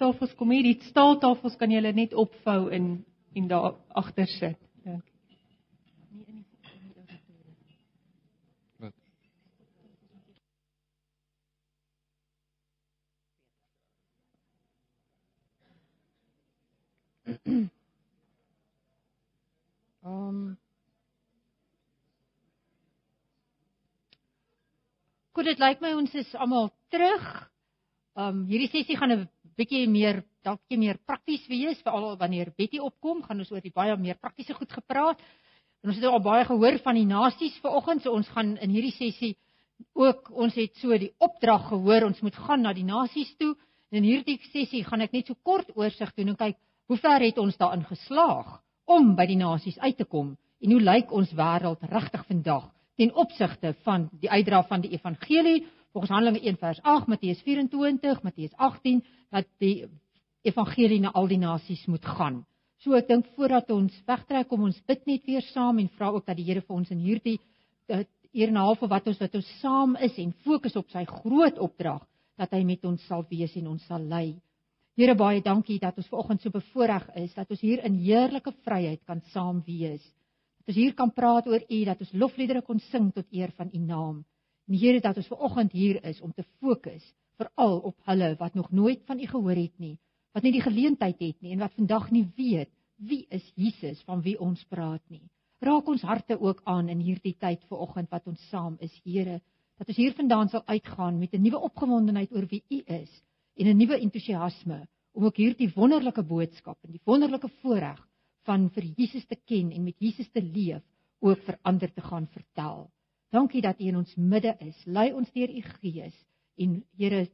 tafels kom hier, die staaltafels kan julle net opvou en en daar agter sit. Dink. Wat? Um Goed, dit lyk my ons is almal terug. Um hierdie sessie gaan 'n bietjie meer dalk bietjie meer prakties wees, veral wanneer Betty opkom, gaan ons oor die baie meer praktiese goed gepraat. En ons het al baie gehoor van die nasies vanoggend, so ons gaan in hierdie sessie ook ons het so die opdrag gehoor, ons moet gaan na die nasies toe. En in hierdie sessie gaan ek net so kort oorsig doen en kyk hoe ver het ons daarin geslaag om by die nasies uit te kom en hoe lyk ons wêreld regtig vandag ten opsigte van die uitdra van die evangelie volgens Handelinge 1 vers 8 Matteus 24 Matteus 18 dat die evangelie na al die nasies moet gaan. So ek dink voordat ons wegtrek om ons bid net weer saam en vra ook dat die Here vir ons in hierdie hier en half wat ons wat ons saam is en fokus op sy groot opdrag dat hy met ons sal wees en ons sal lei. Here baie dankie dat ons vanoggend so bevoorreg is dat ons hier in heerlike vryheid kan saam wees. Dat ons hier kan praat oor U, dat ons lofliedere kon sing tot eer van U naam. En Here dat ons vanoggend hier is om te fokus veral op hulle wat nog nooit van U gehoor het nie, wat nie die geleentheid het nie en wat vandag nie weet wie is Jesus van wie ons praat nie. Raak ons harte ook aan in hierdie tyd vanoggend wat ons saam is, Here, dat ons hier vandaan sal uitgaan met 'n nuwe opgewondenheid oor wie U is en 'n nuwe entoesiasme om ook hierdie wonderlike boodskap en die wonderlike voorreg van vir Jesus te ken en met Jesus te leef ook vir ander te gaan vertel. Dankie dat U in ons midde is. Lei ons deur U Gees en Here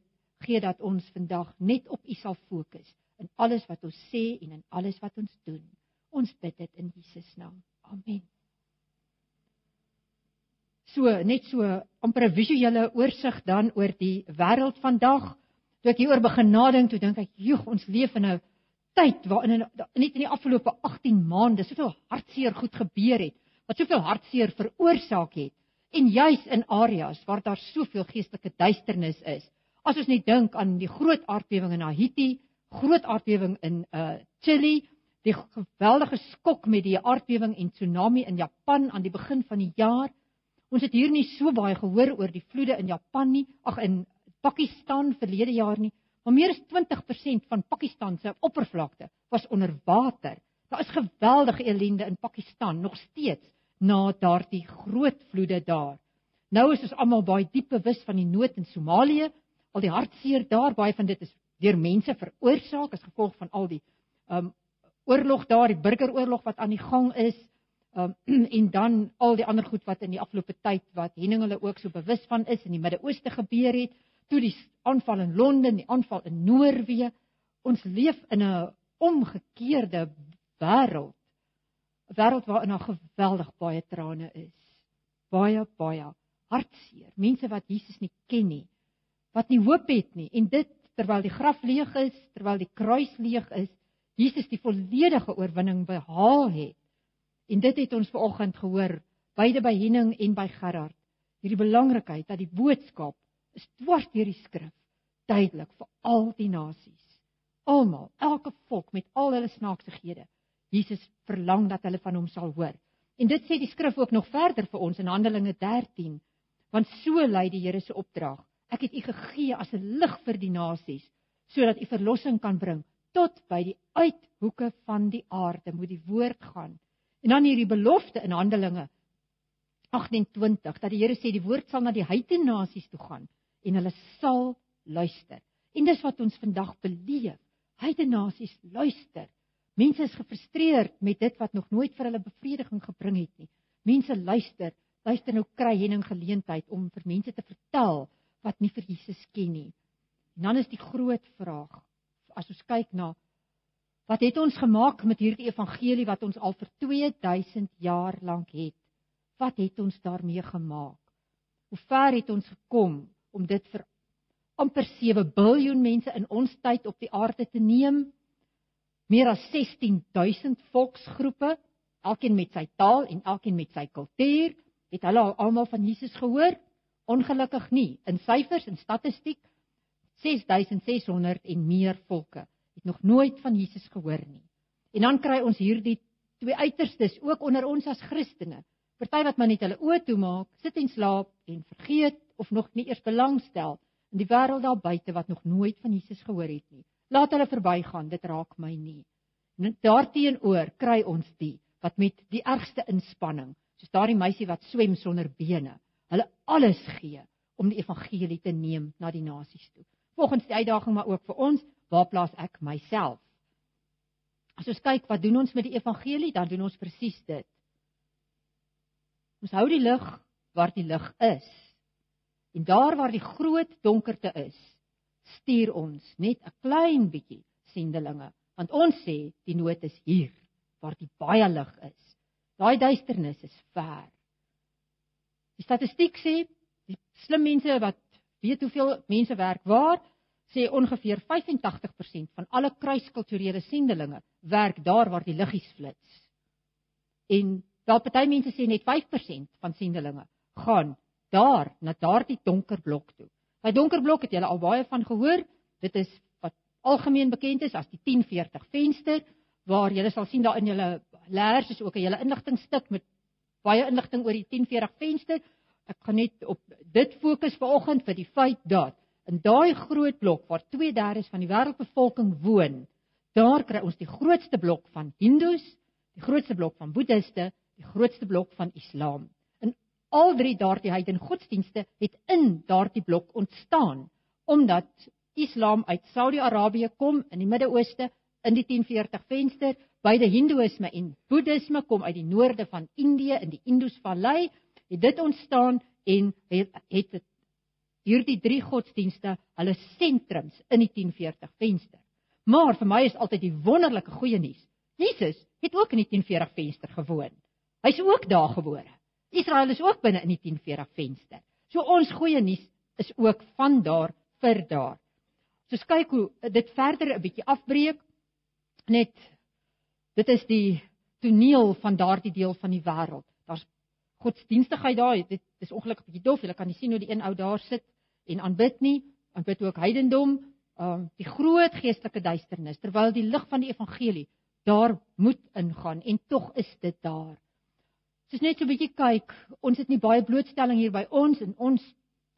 gee dat ons vandag net op U sal fokus in alles wat ons sê en in alles wat ons doen. Ons bid dit in Jesus naam. Amen. So, net so amper 'n visuele oorsig dan oor die wêreld vandag. Toe ek hieroor begin nadink, toe dink ek, "Joeg, ons leef in 'n tyd waarin net in die afgelope 18 maande soveel hartseer goed gebeur het, wat soveel hartseer veroorsaak het." En juis in areas waar daar soveel geestelike duisternis is. As ons net dink aan die groot aardbewing in Haiti, groot aardbewing in uh Chili, die geweldige skok met die aardbewing en tsunami in Japan aan die begin van die jaar. Ons het hier nie so baie gehoor oor die vloede in Japan nie, ag in Pakistan verlede jaar nie, maar meer as 20% van Pakistan se oppervlakte was onder water. Daar is geweldige ellende in Pakistan nog steeds na daardie groot vloede daar. Nou is ons almal baie diep bewus van die nood in Somalië, al die hartseer daar, baie van dit is deur mense veroorsaak as gevolg van al die um oorlog daar, die burgeroorlog wat aan die gang is. Um en dan al die ander goed wat in die afgelope tyd wat Henning hulle ook so bewus van is in die Midde-Ooste gebeur het, toe die aanval in Londen, die aanval in Noorwe. Ons leef in 'n omgekeerde wêreld 'n wêreld waarin daar geweldig baie trane is. Baie baie hartseer. Mense wat Jesus nie ken nie, wat nie hoop het nie en dit terwyl die graf leeg is, terwyl die kruis leeg is, Jesus die volledige oorwinning behaal het. En dit het ons vanoggend gehoor, beide by Henning en by Gerard. Hierdie belangrikheid dat die boodskap is dwars deur die skrif duidelik vir al die nasies. Almal, elke volk met al hulle snaaksighede Jesus verlang dat hulle van hom sal hoor. En dit sê die skrif ook nog verder vir ons in Handelinge 13. Want so lei die Here se opdrag. Ek het u gegee as 'n lig vir die nasies, sodat u verlossing kan bring tot by die uithoeke van die aarde, moet die woord gaan. En dan hierdie belofte in Handelinge 28 dat die Here sê die woord sal na die heidene nasies toe gaan en hulle sal luister. En dis wat ons vandag beleef. Heidene nasies luister. Mense is gefrustreerd met dit wat nog nooit vir hulle bevrediging gebring het nie. Mense luister, luister nou kry Henning geleentheid om vir mense te vertel wat nie vir Jesus ken nie. En dan is die groot vraag, as ons kyk na wat het ons gemaak met hierdie evangelie wat ons al vir 2000 jaar lank het? Wat het ons daarmee gemaak? Hoe ver het ons gekom om dit vir amper 7 miljard mense in ons tyd op die aarde te neem? Meer as 16000 volksgroepe, elkeen met sy taal en elkeen met sy kultuur, het hulle almal van Jesus gehoor? Ongelukkig nie. In syfers en statistiek 6600 en meer volke het nog nooit van Jesus gehoor nie. En dan kry ons hierdie twee uiterstes ook onder ons as Christene. Party wat maar net hulle oë toemaak, sit en slaap en vergeet of nog nie eers belangstel in die wêreld daar buite wat nog nooit van Jesus gehoor het nie. Laat hulle verbygaan, dit raak my nie. En daarteenoor kry ons die wat met die ergste inspanning, soos daardie meisie wat swem sonder bene, hulle alles gee om die evangelie te neem na die nasies toe. Volgens die uitdaging maar ook vir ons, waar plaas ek myself? As ons kyk wat doen ons met die evangelie, dan doen ons presies dit. Ons hou die lig waar die lig is. En daar waar die groot donkerte is, stuur ons net 'n klein bietjie sendelinge, want ons sê die nood is hier waar die baie lig is. Daai duisternis is ver. Die statistiek sê die slim mense wat weet hoeveel mense werk waar, sê ongeveer 85% van alle kruiskulturele sendelinge werk daar waar die liggies flits. En daar party mense sê net 5% van sendelinge gaan daar na daardie donker blok toe. Daai donker blok het julle al baie van gehoor. Dit is wat algemeen bekend is as die 1040 venster waar julle sal sien daar in julle leers is ook 'n hele inligtingstuk met baie inligting oor die 1040 venster. Ek gaan net op dit fokus vanoggend vir die feit dat in daai groot blok waar 2/3 van die wêreldbevolking woon, daar kry ons die grootste blok van Hindus, die grootste blok van Boeddhiste, die grootste blok van Islam. Al drie daardie heidene godsdienste het in daardie blok ontstaan omdat Islam uit Saudi-Arabië kom in die Midde-Ooste in die 1040 venster, beide Hindoeïsme en Boeddhisme kom uit die noorde van Indië in die Indusvallei, het dit ontstaan en het het dit hierdie drie godsdienste hulle sentrums in die 1040 venster. Maar vir my is altyd die wonderlike goeie nuus. Jesus het ook in die 1040 venster gewoon. Hy's ook daar gebore. Israel is ook binne in die 1040 venster. So ons goeie nuus is ook van daar vir daar. So kyk hoe dit verder 'n bietjie afbreek. Net dit is die toneel van daardie deel van die wêreld. Daar's godsdienstigheid daar. Dit is ongelukkig 'n bietjie dof. Jy kan nie sien hoe die een ou daar sit en aanbid nie, aanbid ook heidendom, um die groot geestelike duisternis terwyl die lig van die evangelie daar moet ingaan en tog is dit daar. Soos net so 'n bietjie kyk, ons het nie baie blootstelling hier by ons en ons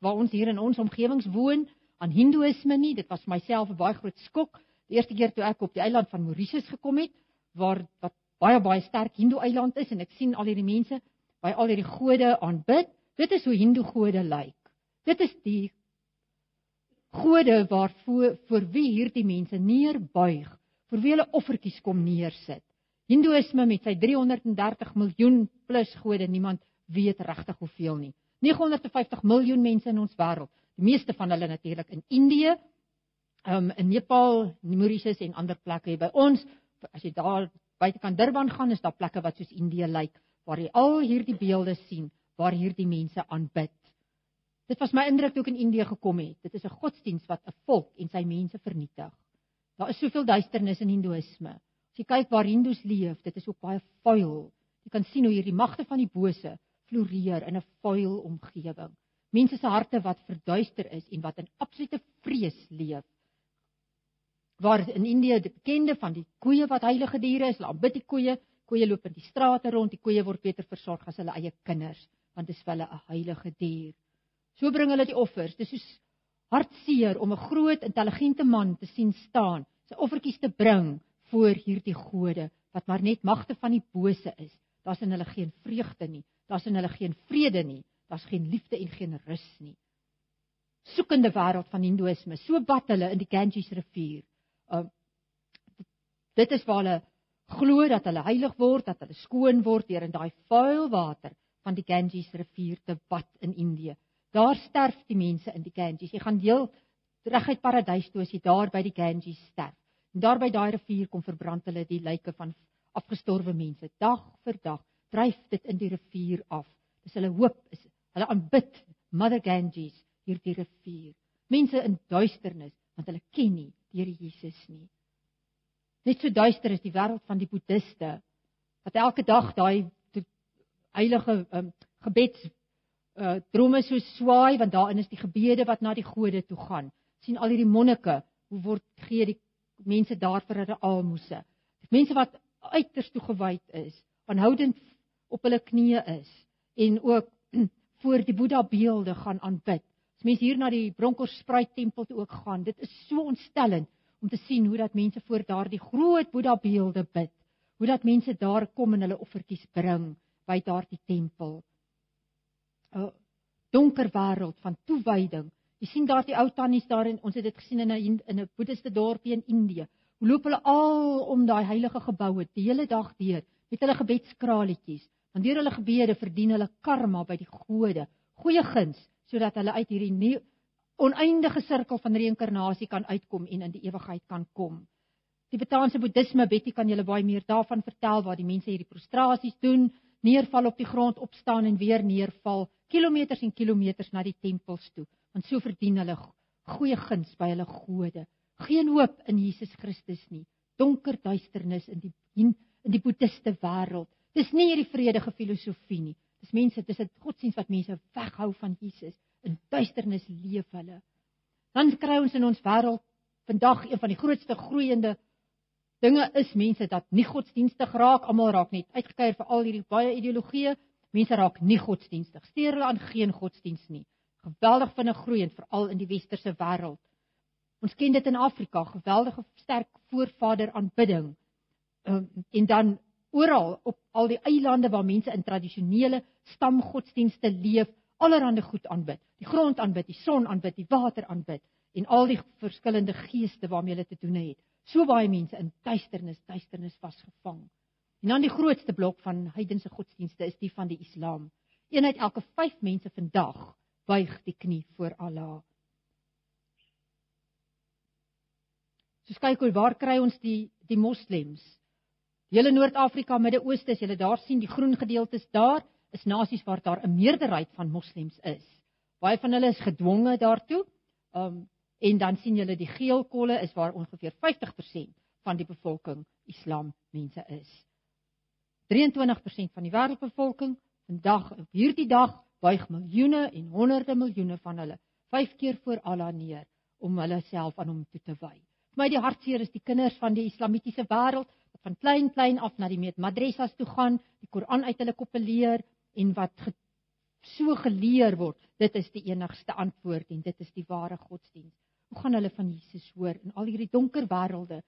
waar ons hier in ons omgewings woon aan hindoeïsme nie. Dit was vir myself 'n baie groot skok die eerste keer toe ek op die eiland van Mauritius gekom het waar wat baie baie sterk hindoe eiland is en ek sien al hierdie mense by al hierdie gode aanbid. Dit is hoe hindoe gode lyk. Dit is die gode waarvoor vir wie hierdie mense neerbuig, vir wie hulle offertjies kom neersit. Hindoeïsme met sy 330 miljoen plus gode, niemand weet regtig hoeveel nie. 950 miljoen mense in ons wêreld, die meeste van hulle natuurlik in Indië, um, in Nepal, Mauritius en ander plekke. By ons, as jy daar buitekant Durban gaan, is daar plekke wat soos Indië lyk, waar jy al hierdie beelde sien waar hierdie mense aanbid. Dit was my indruk toe ek in Indië gekom het. Dit is 'n godsdiens wat 'n volk en sy mense vernietig. Daar is soveel duisternis in Hindoeïsme. As jy kyk waar Hindus leef, dit is ook baie vuil. Jy kan sien hoe hierdie magte van die bose floreer in 'n vuil omgewing. Mense se harte wat verduister is en wat in absolute vrees leef. Waar in Indië die bekende van die koeie wat heilige diere is, hulle aanbid die koeie. Koeie loop in die strate rond, die koeie word beter versorg as hulle eie kinders, want dit is vir hulle 'n heilige dier. So bring hulle die offers. Dis soos hartseer om 'n groot intelligente man te sien staan, sy offertjies te bring voor hierdie gode wat maar net magte van die bose is. Daar's in hulle geen vreugde nie. Daar's in hulle geen vrede nie. Daar's geen liefde en geen rus nie. Soekende wêreld van hindoeïsme. So bad hulle in die Ganges rivier. Um dit is waar hulle glo dat hulle heilig word, dat hulle skoon word deur in daai vuil water van die Ganges rivier te bad in Indië. Daar sterf die mense in die Ganges. Jy gaan deel reguit paradys toe as jy daar by die Ganges sterf. En daar by daai rivier kom verbrand hulle die lyke van afgestorwe mense. Dag vir dag dryf dit in die rivier af. Dis hulle hoop is hulle aanbid Mother Ganges hierdie rivier. Mense in duisternis want hulle ken nie die Here Jesus nie. Net so duister is die wêreld van die boeddiste wat elke dag daai heilige um, gebeds uh drome so swaai want daarin is die gebede wat na die gode toe gaan. sien al hierdie monnike, hoe word gee die mense daar vir hulle almoses. Mense wat uiters toegewyd is, aanhoudend op hulle knieë is en ook voor die Boeddha beelde gaan aanbid. As mense hier na die Bronkhorstspruit tempel toe ook gaan, dit is so ontstellend om te sien hoe dat mense voor daardie groot Boeddha beelde bid. Hoe dat mense daar kom en hulle offertjies bring by daardie tempel. 'n Donker wêreld van toewyding. Jy sien daar die ou tannies daar en ons het dit gesien in 'n in 'n boeddhiste dorpie in Indië. Hoe loop hulle al om daai heilige geboue die hele dag deur met hulle gebedskraletjies. Want deur hulle gebede verdien hulle karma by die gode, goeie guns sodat hulle uit hierdie nie oneindige sirkel van reïnkarnasie kan uitkom en in die ewigheid kan kom. Tibetaanse boeddhisme, Betty kan julle baie meer daarvan vertel waar die mense hierdie prostrasies doen, neerval op die grond, opstaan en weer neerval, kilometers en kilometers na die tempels toe, want so verdien hulle goeie guns by hulle gode. Geen hoop in Jesus Christus nie. Donker duisternis in die in die boeddhiste wêreld. Dis nie hierdie vredige filosofie nie. Dis mense, dis 'n godsdienst wat mense weghou van Jesus. In duisternis leef hulle. Dan kry ons in ons wêreld vandag een van die grootste groeiende dinge is mense dat nie godsdienstig raak, almal raak net uitgekeier vir al hierdie baie ideologieë. Mense raak nie godsdienstig. Steer hulle aan geen godsdiens nie. Geweldig vinnig groei en veral in die westerse wêreld. Ons ken dit in Afrika, geweldige sterk voorvader aanbidding. Um, en dan oral op al die eilande waar mense in tradisionele stamgodsdienste leef, allerhande goed aanbid. Die grond aanbid, die son aanbid, die water aanbid en al die verskillende geeste waarmee hulle te doen het. So baie mense in duisternis, duisternis vasgevang. En dan die grootste blok van heidense godsdienste is die van die Islam. Een uit elke 5 mense vandag buig die knie voor Allah. So kyk hoe waar kry ons die die moslems? Hele Noord-Afrika, Midde-Ooste, as julle daar sien, die groen gedeeltes daar is nasies waar daar 'n meerderheid van moslems is. Baie van hulle is gedwonge daartoe. Um en dan sien julle die geel kolle is waar ongeveer 50% van die bevolking Islam mense is. 23% van die wêreldbevolking vandag op hierdie dag buig miljoene en honderde miljoene van hulle vyf keer voor Allah neer om hulle self aan hom toe te wy. Vir my die hartseer is die kinders van die islamitiese wêreld wat van klein klein af na die madrasas toe gaan, die Koran uit hulle koppe leer en wat ge so geleer word, dit is die enigste antwoord en dit is die ware godsdienst. Hoe gaan hulle van Jesus hoor in al hierdie donker wêrelde?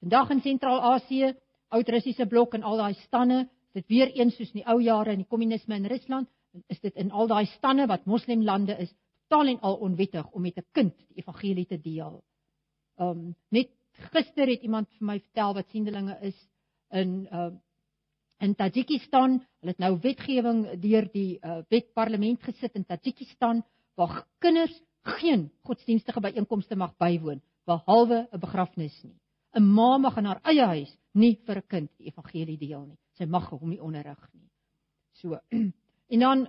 Vandag in Sentraal-Asië, Oud-Russiese blok en al daai stande, dit weer eens soos in die ou jare in die kommunisme in Rusland, is dit in al daai stande wat moslemlande is, totaal en al onwettig om met 'n kind die evangelie te deel. Um net gister het iemand vir my vertel wat siendelinge is in uh in Tajikistan. Hulle het nou wetgewing deur die uh, wetparlement gesit in Tajikistan waar kinders geen godsdienstige byeenkomste mag bywoon behalwe 'n begrafnis nie. 'n Ma mag in haar eie huis nie vir 'n kind die evangelie deel nie. Sy mag hom nie onderrig nie. So. En dan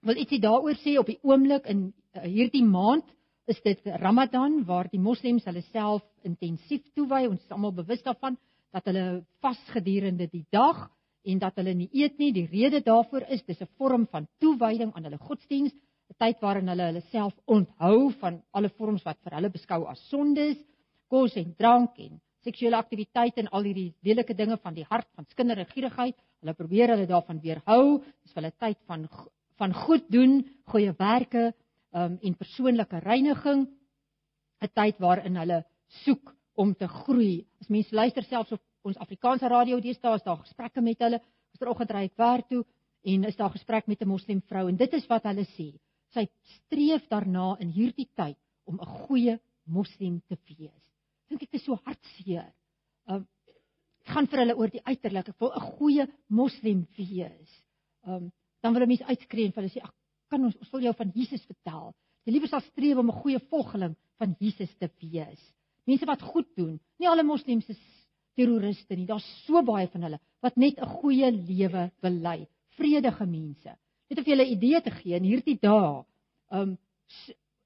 wil ietsie daaroor sê op die oomblik in uh, hierdie maand is dit Ramadan waar die moslems hulle self intensief toewy. Ons is almal bewus daarvan dat hulle vas gedurende die dag en dat hulle nie eet nie. Die rede daarvoor is dis 'n vorm van toewyding aan hulle godsdiens 'n tyd waarin hulle hulle self onthou van alle vorms wat vir hulle beskou as sondes, kos en drank en seksuele aktiwiteite en al hierdie lelike dinge van die hart van skinder en gierigheid. Hulle probeer hulle daarvan weerhou. Dis vir hulle tyd van van goed doen, goeie werke um, en persoonlike reiniging. 'n Tyd waarin hulle soek om te groei. As mense luister selfs op ons Afrikaanse radio deesdae is daar gesprekke met hulle. Gisteroggend ry ek werk toe en is daar gesprek met 'n moslim vrou en dit is wat hulle sê sy streef daarna in hierdie tyd om 'n goeie moslim te wees. Dink dit is so hartseer. Um ek gaan vir hulle oor die uiterlik. Ek wil 'n goeie moslim wees. Um dan wil 'n mens uitskree en vir hulle sê, "Ag, kan ons ons wil jou van Jesus vertel." Jy liewer sal streef om 'n goeie volgeling van Jesus te wees. Mense wat goed doen. Nie alle moslems is terroriste nie. Daar's so baie van hulle wat net 'n goeie lewe wil lei. Vredige mense. Net of jy 'n idee te gee in hierdie dae, um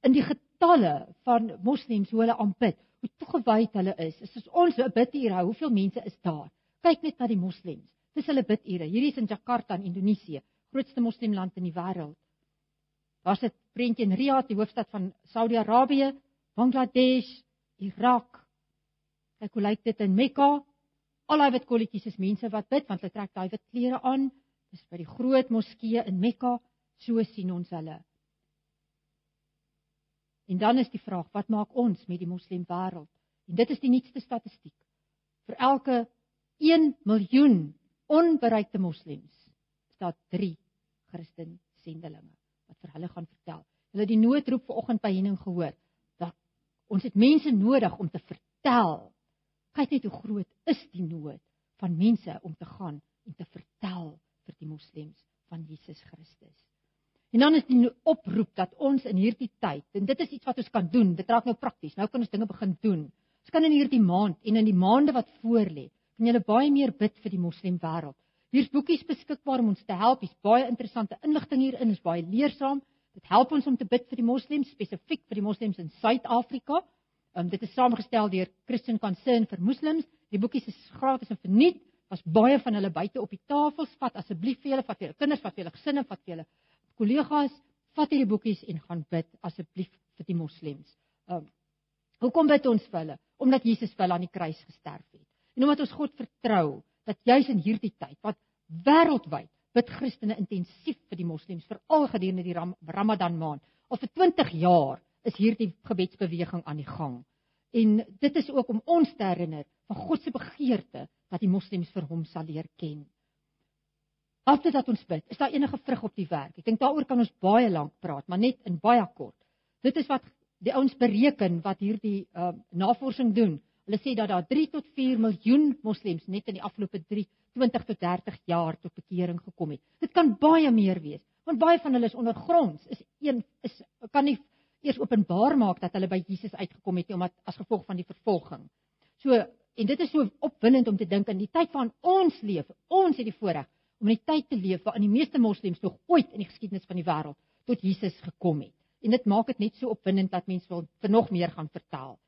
in die getalle van moslems hoe hulle aanbid, hoe toegewyd hulle is. As ons 'n biduur hou, hoeveel mense is daar? Kyk net na die moslems. Dis hulle bidure. Hierdie is in Jakarta in Indonesië, grootste moslimland in die wêreld. Daar's 'n prentjie in Riyadh, die hoofstad van Saudi-Arabië, Bangladesh, Irak. Kyk hoe lyk dit in Mekka? Al daai wit kolletjies is mense wat bid want hulle trek daai wit klere aan. Dis by die groot moskee in Mekka, so sien ons hulle. En dan is die vraag, wat maak ons met die moslim wêreld? En dit is die nuutste statistiek. Vir elke 1 miljoen onbereikte moslems is daar 3 Christen sendelinge wat vir hulle gaan vertel. Hulle die noodroep vanoggend by Henning gehoor dat ons het mense nodig om te vertel. Kyk net hoe groot is die nood van mense om te gaan en te vertel vir die moslems van Jesus Christus. En dan is die oproep dat ons in hierdie tyd, en dit is iets wat ons kan doen, dit raak nou prakties. Nou kan ons dinge begin doen. Ons kan in hierdie maand en in die maande wat voorlê, kan julle baie meer bid vir die moslim wêreld. Hier's boekies beskikbaar om ons te help. Hier's baie interessante inligting hierin, is baie leersaam. Dit help ons om te bid vir die moslems, spesifiek vir die moslems in Suid-Afrika. Um, dit is saamgestel deur Christian Concern vir Moslems. Die boekies is gratis en verniet. Was baie van hulle buite op die tafels. Vat asseblief vir julle, vat vir julle kinders, vat vir julle gesinne, vat vir julle kollegas, vat hierdie boekies en gaan bid asseblief vir die moslems. Um, hoekom bid ons vir hulle? Omdat Jesus vir hulle aan die kruis gesterf het. En omdat ons God vertrou dat juis in hierdie tyd wat wêreldwyd bid Christene intensief vir die moslems veral gedurende die Ram Ramadan maand. Al vir 20 jaar is hierdie gebedsbeweging aan die gang. En dit is ook om ons te herinner van God se begeerte dat die moslems vir hom sal leer ken. Altyd dat ons bid, is daar enige vrug op die werk? Ek dink daaroor kan ons baie lank praat, maar net in baie kort. Dit is wat die ouens bereken wat hierdie uh, navorsing doen. Hulle sê dat daar 3 tot 4 miljoen moslems net in die afgelope 3 20 tot 30 jaar tot bekering gekom het. Dit kan baie meer wees, want baie van hulle is ondergronds, is een is kan nie eers openbaar maak dat hulle by Jesus uitgekom het nie omdat as gevolg van die vervolging. So en dit is so opwindend om te dink in die tyd van ons leef. Ons het die voorreg om in die tyd te leef waarin die meeste moslems nog ooit in die geskiedenis van die wêreld tot Jesus gekom het. En dit maak dit net so opwindend dat mense wil vir nog meer gaan vertel.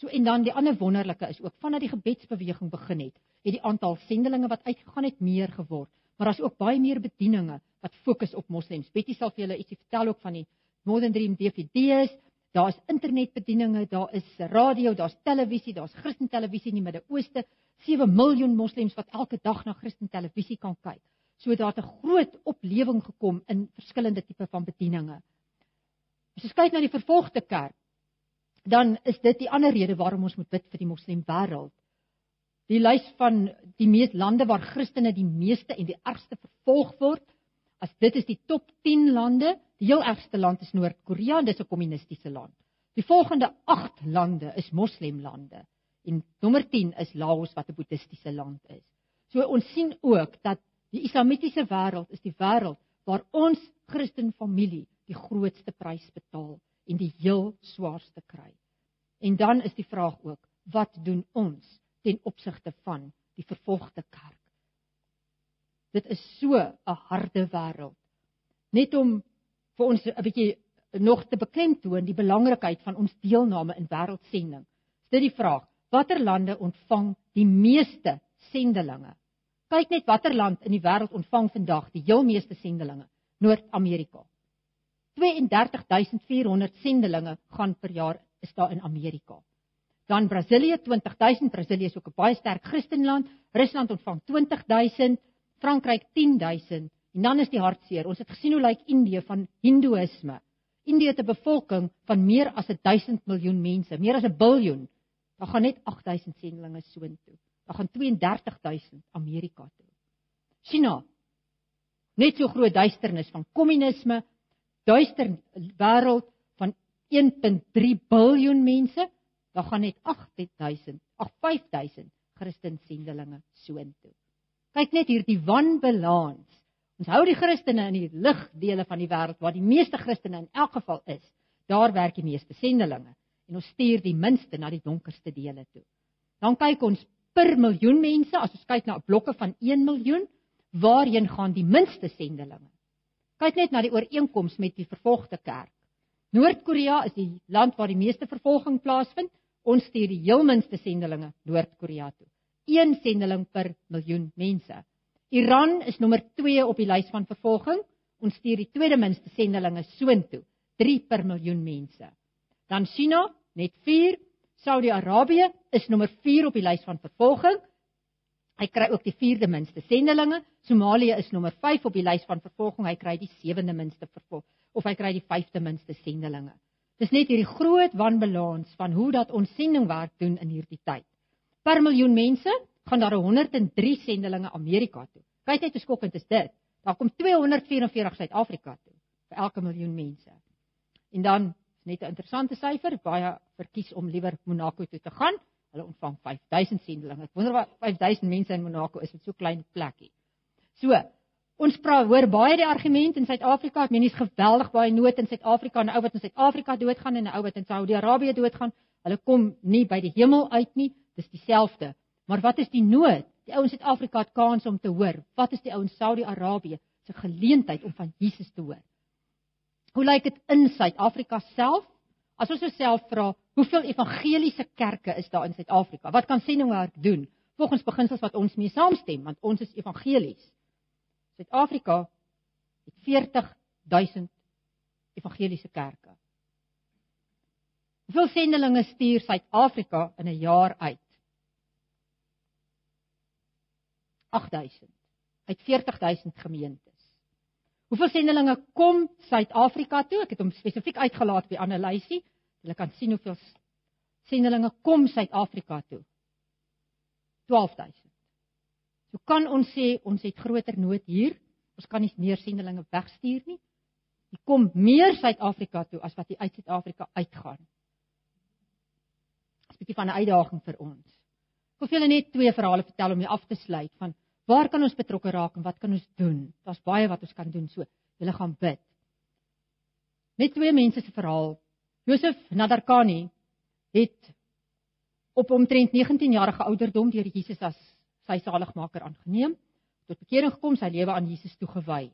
So en dan die ander wonderlike is ook vandat die gebedsbeweging begin het, het die aantal sendelinge wat uitgegaan het meer geword, maar daar's ook baie meer bedieninge wat fokus op moslems. Betty sal vir julle ietsie vertel ook van die Modern Dream DVD's. Daar's internetbedieninge, daar is radio, daar's televisie, daar's Christen televisie in die Midde-Ooste. 7 miljoen moslems wat elke dag na Christen televisie kan kyk. So daar het 'n groot oplewing gekom in verskillende tipe van bedieninge. As jy kyk na die vervolgde kerk, dan is dit die ander rede waarom ons moet bid vir die moslim wêreld. Die lys van die meeste lande waar Christene die meeste en die ergste vervolg word, as dit is die top 10 lande, die heel ergste land is Noord-Korea, dit is 'n kommunistiese land. Die volgende 8 lande is moslemlande en nommer 10 is Laos wat 'n boeddhistiese land is. So ons sien ook dat die islamitiese wêreld is die wêreld waar ons Christen familie die grootste prys betaal en die heel swaarste kry. En dan is die vraag ook, wat doen ons ten opsigte van die vervolgde kerk? Dit is so 'n harde wêreld. Net om vir ons 'n bietjie nog te beklemtoon die belangrikheid van ons deelname in wêreldsending. Is dit die vraag, watter lande ontvang die meeste sendelinge? Kyk net watter land in die wêreld ontvang vandag die heel meeste sendelinge? Noord-Amerika. 32400 sendelinge gaan per jaar is daar in Amerika. Dan Brasilië 20000, Brasilië is ook 'n baie sterk Christenland. Rusland ontvang 20000, Frankryk 10000. En dan is die hartseer. Ons het gesien hoe lyk Indië van Hindoeïsme. Indië het 'n bevolking van meer as 1000 miljoen mense, meer as 'n biljoen. Daar gaan net 8000 sendelinge soontoe. Daar gaan 32000 Amerika toe. China net so groot duisternis van kommunisme, duister wêreld van 1.3 biljoen mense, dan gaan net 8000, ag 5000 Christen sendelinge soontoe. Kyk net hier die wanbalans. Ons hou die Christene in die ligdele van die wêreld waar die meeste Christene in elk geval is. Daar werk die meeste sendelinge en ons stuur die minste na die donkerste dele toe. Dan kyk ons per miljoen mense, as ons kyk na blokke van 1 miljoen, waarheen gaan die minste sendelinge? Kyk net na die ooreenkoms met die vervolgde kerk. Noord-Korea is die land waar die meeste vervolging plaasvind. Ons stuur die heel minste sendelinge Noord-Korea toe. Een sendeling per miljoen mense. Iran is nommer 2 op die lys van vervolging. Ons stuur die tweede minste sendelinge soontoe, 3 per miljoen mense. Dan China, net 4. Saudi-Arabië is nommer 4 op die lys van vervolging. Hy kry ook die 4de minste sendelinge. Somalië is nommer 5 op die lys van vervolging. Hy kry die 7de minste vervolg of hy kry die 5de minste sendelinge. Dis net hierdie groot wanbalans van hoe dat ons sendingwerk doen in hierdie tyd. Per miljoen mense gaan daar 103 sendelinge Amerika toe. Kyk net hoe skokkend is dit. Daar kom 244 Suid-Afrika toe vir elke miljoen mense. En dan is net 'n interessante syfer, baie verkies om liewer Monaco toe te gaan. Hulle ontvang 5000 sendelinge. Ek wonder wat 5000 mense in Monaco is met so klein plekkie. So, ons praat hoor baie die argument in Suid-Afrika, ek meen dis geweldig baie nood in Suid-Afrika, 'n ou wat in Suid-Afrika doodgaan en 'n ou wat in Saudi-Arabië doodgaan. Hulle kom nie by die hemel uit nie, dis dieselfde. Maar wat is die nood? Die ouens in Suid-Afrika het kans om te hoor. Wat is die ouens in Saudi-Arabië se geleentheid om van Jesus te hoor? Hoe lyk dit in Suid-Afrika self? As ons osself vra, hoeveel evangeliese kerke is daar in Suid-Afrika? Wat kan sendingwerk doen? Volgens beginsels wat ons mee saamstem, want ons is evangelies. Suid-Afrika het 40000 evangeliese kerke. Hoeveel sendelinge stuur Suid-Afrika in 'n jaar uit? 8000 uit 40000 gemeentes. Hoeveel sendelinge kom Suid-Afrika toe? Ek het hom spesifiek uitgelaat by analisie. Hulle kan sien hoeveel sendelinge kom Suid-Afrika toe. 12000. So kan ons sê ons het groter nood hier. Ons kan nie meer sendelinge wegstuur nie. Die kom meer Suid-Afrika toe as wat die uit Suid-Afrika uitgaan. Dis 'n bietjie van 'n uitdaging vir ons. Ek wil julle net twee verhale vertel om jy af te sluit van waar kan ons betrokke raak en wat kan ons doen? Daar's baie wat ons kan doen. So, julle gaan bid. Net twee mense se verhaal. Josef Nadarkani het op omtrent 19 jarige ouderdom deur Jesus as sy saligmaker aangeneem, tot bekering gekom, sy lewe aan Jesus toegewy.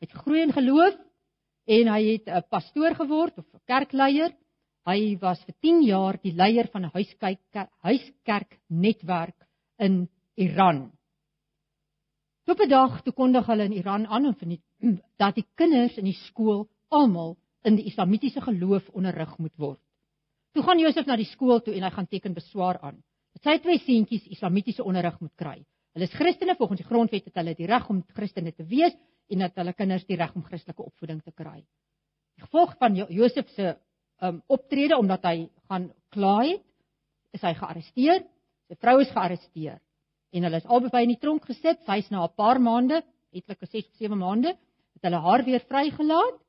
Hy het groei in geloof en hy het 'n pastoor geword of 'n kerkleier. Hy was vir 10 jaar die leier van 'n huiskyk huiskerk netwerk in Iran. Op 'n dag toe kondig hulle in Iran aan en verniet dat die kinders in die skool almal in die islamitiese geloof onderrig moet word. Toe gaan Josef na die skool toe en hy gaan teken beswaar aan dat sy twee seentjies islamitiese onderrig moet kry. Hulle is Christene volgens die grondwet het hulle die reg om Christene te wees en dat hulle kinders die reg om Christelike opvoeding te kry. Die gevolg van jo Josef se um, optrede omdat hy gaan klaai het, is hy gearresteer. Sy vrou is gearresteer en hulle is albei in die tronk gesit. Sy's na 'n paar maande, etlike 6 of 7 maande, het hulle haar weer vrygelaat.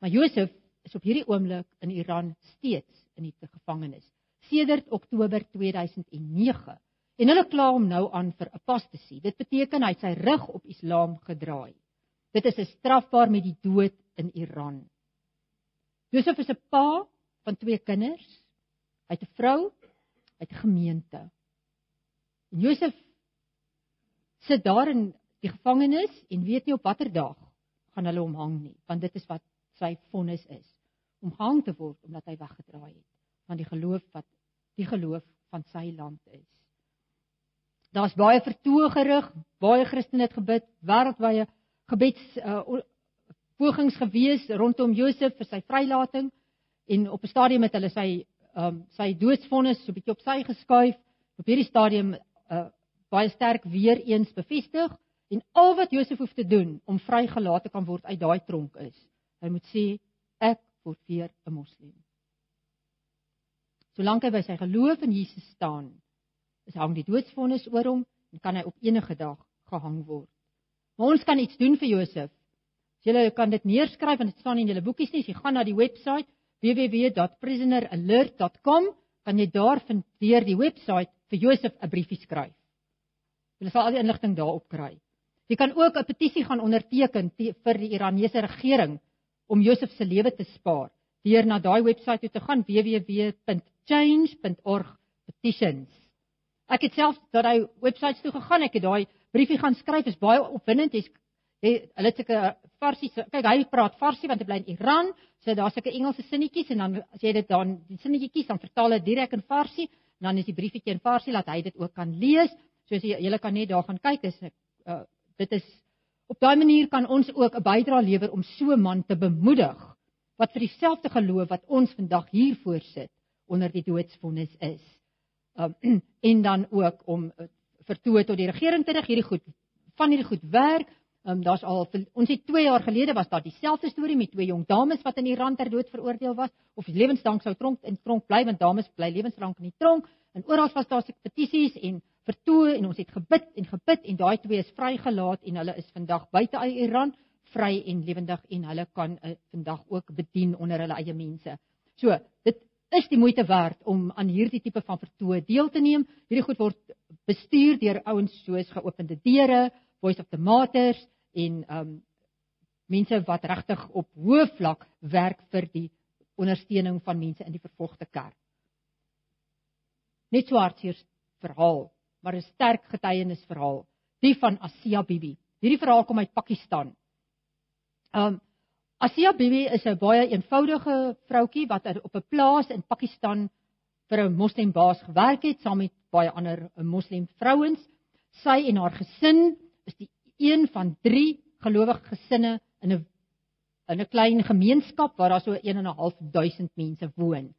Maar Josef is op hierdie oomblik in Iran steeds in die gevangenis sedert Oktober 2009 en hulle kla hom nou aan vir apostasie. Dit beteken hy het sy rug op Islam gedraai. Dit is 'n strafbaar met die dood in Iran. Josef is 'n pa van twee kinders. Hy het 'n vrou, hy het 'n gemeente. En Josef sit daar in die gevangenis en weet nie op watter dag gaan hulle hom hang nie, want dit is wat sy vonnis is om gehang te word omdat hy weggedraai het van die geloof wat die geloof van sy land is. Daar's baie vertoë gerig, baie Christene het gebid, wêreldwye gebeds uh, pogings gewees rondom Josef vir sy vrylating en op 'n stadium het hulle sy um, sy doodsvonnis so 'n bietjie op sy geskuif. Op hierdie stadium uh, baie sterk weer eens bevestig en al wat Josef hoef te doen om vrygelaat te kan word uit daai tronk is, hy moet sê ek word weer 'n moslim. Solank hy by sy geloof in Jesus staan, is hang die doodsvonnis oor hom en kan hy op enige dag gehang word. Maar ons kan iets doen vir Josef. As julle kan dit neerskryf want dit staan in julle boekies nie. As jy gaan na die webwerf www.prisoneralert.com, kan jy daar vind deur die webwerf vir Josef 'n briefie skryf. Jy sal al die inligting daarop kry. Jy kan ook 'n petisie gaan onderteken vir die Iranese regering om Josef se lewe te spaar deur na daai webwerf toe te gaan www.change.org petitions. Ek het self dat hy webwerf toe gegaan, ek het daai briefie gaan skryf, is baie opwindend. Jy's hulle het sulke farsie, kyk hy praat farsie want hy bly in Iran, so daar's sulke Engelse sinnetjies en dan as jy dit dan die sinnetjie kies, dan vertaal hy direk in farsie en dan is die briefietjie in farsie laat hy dit ook kan lees. Soos jy julle kan net daar gaan kyk, is uh, dit is op daai manier kan ons ook 'n bydrae lewer om so 'n man te bemoedig wat vir dieselfde geloof wat ons vandag hier voorsit onder die doodsvonnis is. Um, en dan ook om uh, vertoe tot die regering terug hierdie goed van hierdie goed werk. Um, daar's al ons het 2 jaar gelede was daar dieselfde storie met twee jong dames wat in Iran ter dood veroordeel was of lewenslank sou tronk in tronk bly want dames bly lewenslank in die tronk en oral was daar petisies en vertoe en ons het gebid en gebid en daai twee is vrygelaat en hulle is vandag buite uit Iran vry en lewendig en hulle kan uh, vandag ook bedien onder hulle eie mense. So, dit is die moeite werd om aan hierdie tipe van vertoë deel te neem. Hierdie goed word bestuur deur ouens soos geopende deure, Voice of the Martyrs en um mense wat regtig op hoë vlak werk vir die ondersteuning van mense in die vervolgde kerk. Net so hartseer verhaal, maar 'n sterk getuienisverhaal, die van Asia Bibi. Hierdie verhaal kom uit Pakistan. Um Asia Bibi is 'n baie eenvoudige vroutjie wat op 'n plaas in Pakistan vir 'n moslimbaas gewerk het saam met baie ander moslim vrouens. Sy en haar gesin is die een van 3 gelowige gesinne in 'n in 'n klein gemeenskap waar daar so 1 en 'n half duisend mense woon.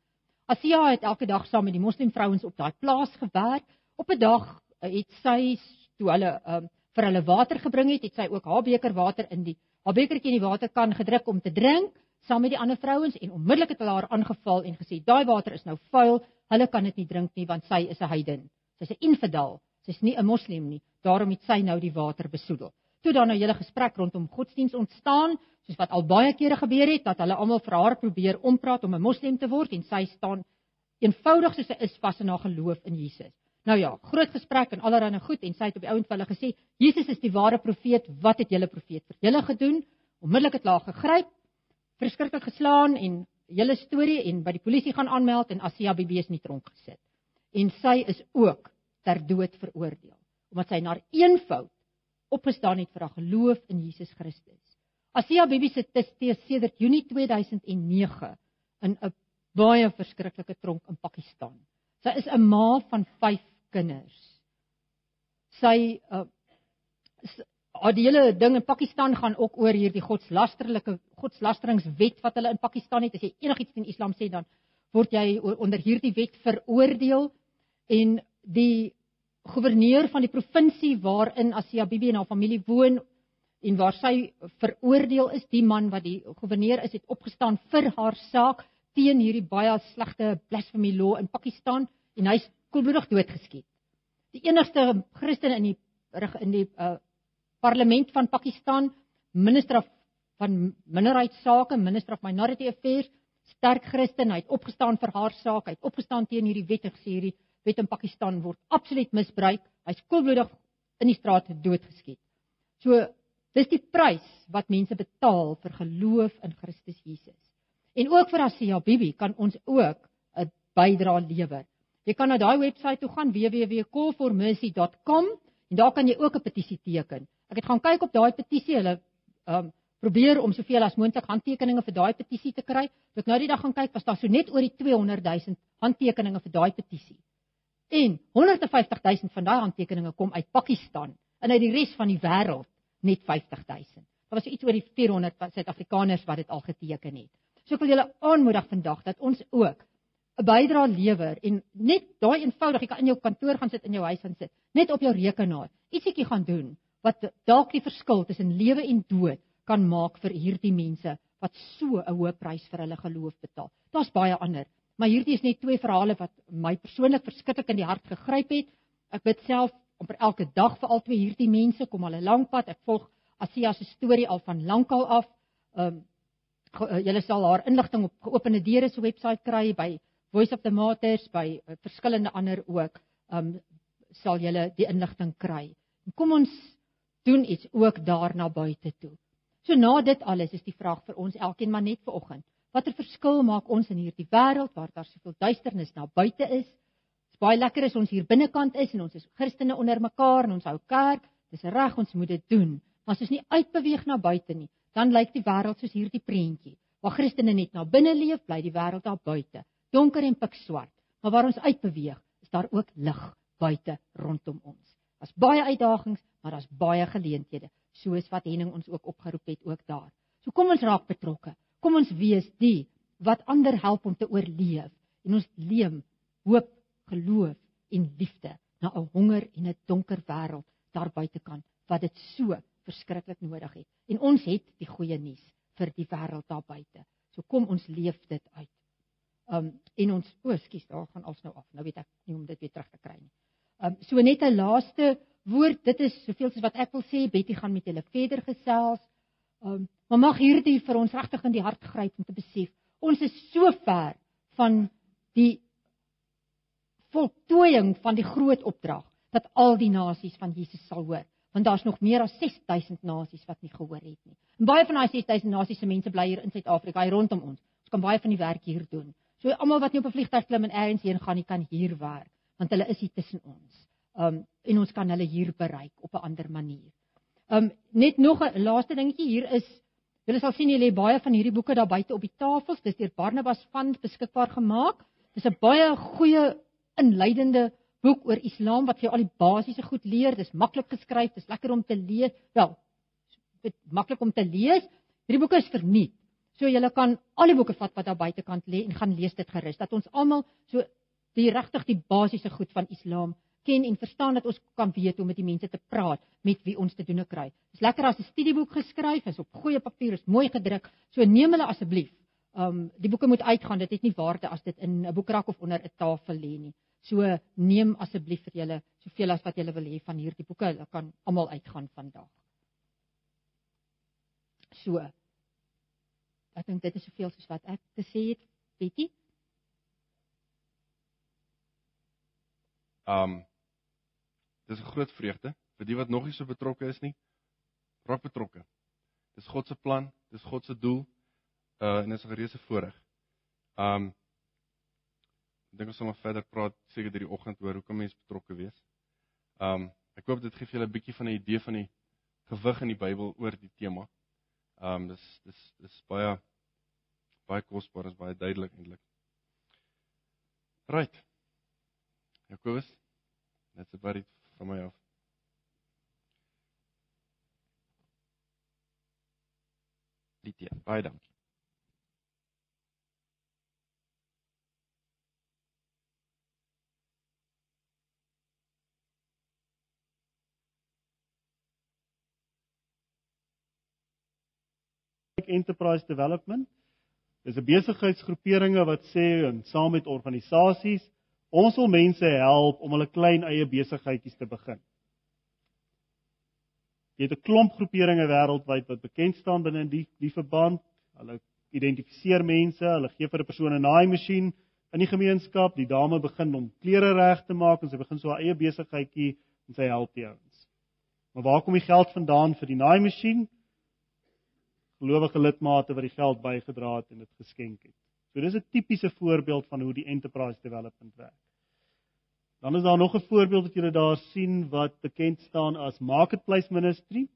Asia het elke dag saam met die moslim vrouens op daai plaas gewerk. Op 'n dag het sy toe hulle um, vir hulle water gebring het, het sy ook haar beker water in die haar bekertjie in die waterkan gedruk om te drink saam met die ander vrouens en onmiddellik het hulle haar aangeval en gesê daai water is nou vuil, hulle kan dit nie drink nie want sy is 'n heiden. Sy's 'n infidel, sy's nie 'n moslim nie. Daarom het sy nou die water besoedel. Toe dan nou hele gesprek rondom godsdiens ontstaan, soos wat al baie kere gebeur het dat hulle almal vir haar probeer ompraat om 'n moslim te word en sy staan eenvoudig soos sy is vas in haar geloof in Jesus. Nou ja, groot gesprek en allerlei goed en sy het op die ouend vir hulle gesê, Jesus is die ware profeet, wat het julle profeet vir julle gedoen? Onmiddellik het laag gegryp, verskriklik geslaan en julle storie en by die polisie gaan aanmeld en Asia Bibi is in die tronk gesit. En sy is ook ter dood veroordeel omdat sy na eenvoud opgestaan het vir haar geloof in Jesus Christus. Asia Bibi se testee sedert Junie 2009 in 'n baie verskriklike tronk in Pakistan. Sy is 'n ma van kinders. Sy uh die hele ding in Pakistan gaan ook oor hierdie godslasterlike godslasteringswet wat hulle in Pakistan het. As jy enigiets teen Islam sê dan word jy onder hierdie wet veroordeel en die goewerneur van die provinsie waarin Asia Bibi en haar familie woon en waar sy veroordeel is, die man wat die goewerneur is, het opgestaan vir haar saak teen hierdie baie slegte blasphemy law in Pakistan en hy's koelbloedig doodgeskiet. Die enigste Christen in die in die uh, parlement van Pakistan, minister van minderheidsake, minister of minority affairs, sterk Christen, hy het opgestaan vir haar saak, hy het opgestaan teen hierdie wet en gesê hierdie wet in Pakistan word absoluut misbruik. Hy's koelbloedig in die straat doodgeskiet. So dis die prys wat mense betaal vir geloof in Christus Jesus. En ook vir Asia Bibi kan ons ook 'n bydrae lewer. Jy kan na daai webwerf toe gaan www.callformercy.com en daar kan jy ook 'n petisie teken. Ek het gaan kyk op daai petisie, hulle um probeer om soveel as moontlik handtekeninge vir daai petisie te kry. Ek nou die dag gaan kyk, was daar so net oor die 200 000 handtekeninge vir daai petisie. En 150 000 van daai handtekeninge kom uit Pakistan en uit die res van die wêreld net 50 000. Daar was so iets oor die 400 Suid-Afrikaners wat dit al geteken het. So ek wil julle aanmoedig vandag dat ons ook 'n bydrae lewer en net daai eenvoudig, jy kan in jou kantoor gaan sit, in jou huis gaan sit, net op jou rekenaar, ietsiekie gaan doen wat dalk die verskil tussen lewe en dood kan maak vir hierdie mense wat so 'n hoë prys vir hulle geloof betaal. Daar's baie ander, maar hierdie is net twee verhale wat my persoonlik verskriklik in die hart gegryp het. Ek bid self amper elke dag vir al twee hierdie mense, kom al 'n lang pad. Ek volg Asia se storie al van lankal af. Ehm um, julle sal haar inligting op geopende deure se webwerf kry by Voice of the Martyrs by uh, verskillende ander ook, um sal julle die inligting kry. Kom ons doen iets ook daar na buite toe. So na dit alles is die vraag vir ons elkeen maar net vir oggend. Watter verskil maak ons in hierdie wêreld waar daar soveel duisternis na buite is? Dit is baie lekker as ons hier binnekant is en ons is Christene onder mekaar en ons hou kerk. Dis reg ons moet dit doen. Maar as ons nie uitbeweeg na buite nie, dan lyk die wêreld soos hierdie prentjie. Waar Christene net na binne leef, bly die wêreld daar buite donker en pikswart. Maar waar ons uitbeweeg, is daar ook lig buite rondom ons. Daar's baie uitdagings, maar daar's baie geleenthede, soos wat Henning ons ook opgeroep het ook daar. So kom ons raak betrokke. Kom ons wees die wat ander help om te oorleef en ons leem hoop, geloof en liefde na 'n honger en 'n donker wêreld daar buitekant wat dit so verskriklik nodig het. En ons het die goeie nuus vir die wêreld daar buite. So kom ons leef dit uit. Um en ons o, skus, daar gaan ons nou af. Nou weet ek nie om dit weer terug te kry nie. Um so net 'n laaste woord. Dit is soveel soos wat ek wil sê. Betty gaan met julle verder gesels. Um maar mag hierdie vir ons regtig in die hart gryp om te besef ons is so ver van die voltooiing van die groot opdrag dat al die nasies van Jesus sal hoor want daar's nog meer as 6000 nasies wat nie gehoor het nie. En baie van daai 6000 nasies se mense bly hier in Suid-Afrika, hier rondom ons. Ons kan baie van die werk hier doen. So almal wat nie op 'n vliegtuig klim en elders heen gaan nie, kan hier werk want hulle is hier tussen ons. Um en ons kan hulle hier bereik op 'n ander manier. Um net nog 'n laaste dingetjie hier is Julle sal sien julle het baie van hierdie boeke daar buite op die tafels. Dis deur Barnabas van beskikbaar gemaak. Dis 'n baie goeie inleidende boek oor Islam wat vir jou al die basiese goed leer. Dis maklik geskryf, dis lekker om te lees. Wel, dit maklik om te lees. Hierdie boeke is verniet. So jy kan al die boeke vat wat daar buitekant lê en gaan lees dit gerus dat ons almal so die regtig die basiese goed van Islam ken en verstaan dat ons kan weet hoe om met die mense te praat met wie ons te doen kry. Dis lekker as 'n studieboek geskryf is op goeie papier, is mooi gedruk. So neem hulle asseblief. Um die boeke moet uitgaan. Dit het nie waarde as dit in 'n boekrak of onder 'n tafel lê nie. So neem asseblief vir julle soveel as wat julle wil hê van hierdie boeke. Hulle kan almal uitgaan vandag. So. Ek dink dit is soveel soos wat ek te sê het, Betty. Um dis 'n groot vreugde vir die wat nog nie so betrokke is nie. Raak betrokke. Dis God se plan, dis God se doel. Uh en dit is 'n reuse voorreg. Um Ek dink ons sal nog verder praat seker deur die oggend oor hoe kan mens betrokke wees. Um ek hoop dit gee vir julle 'n bietjie van 'n idee van die gewig in die Bybel oor die tema. Um dis dis dis baie baie kosbaar, is baie duidelik eintlik. Right. Jakobus, dit's about it van my af. Litie, baie dankie. Enterprise Development. Dis 'n besigheidsgroeperinge wat sê en saam met organisasies, ons wil mense help om hulle klein eie besigheidjies te begin. Jy het 'n klomp groeperinge wêreldwyd wat bekend staan binne die die verband. Hulle identifiseer mense, hulle gee vir 'n persoon 'n naaimasjien in die gemeenskap. Die dame begin om klere reg te maak en sy begin so haar eie besigheidjie en sy help ouens. Maar waar kom die geld vandaan vir die naaimasjien? Gelowige lidmate wat die geld bygedra het en dit geskenk het. So dis 'n tipiese voorbeeld van hoe die enterprise development werk. Dan is daar nog 'n voorbeeld wat julle daar sien wat bekend staan as marketplace ministry.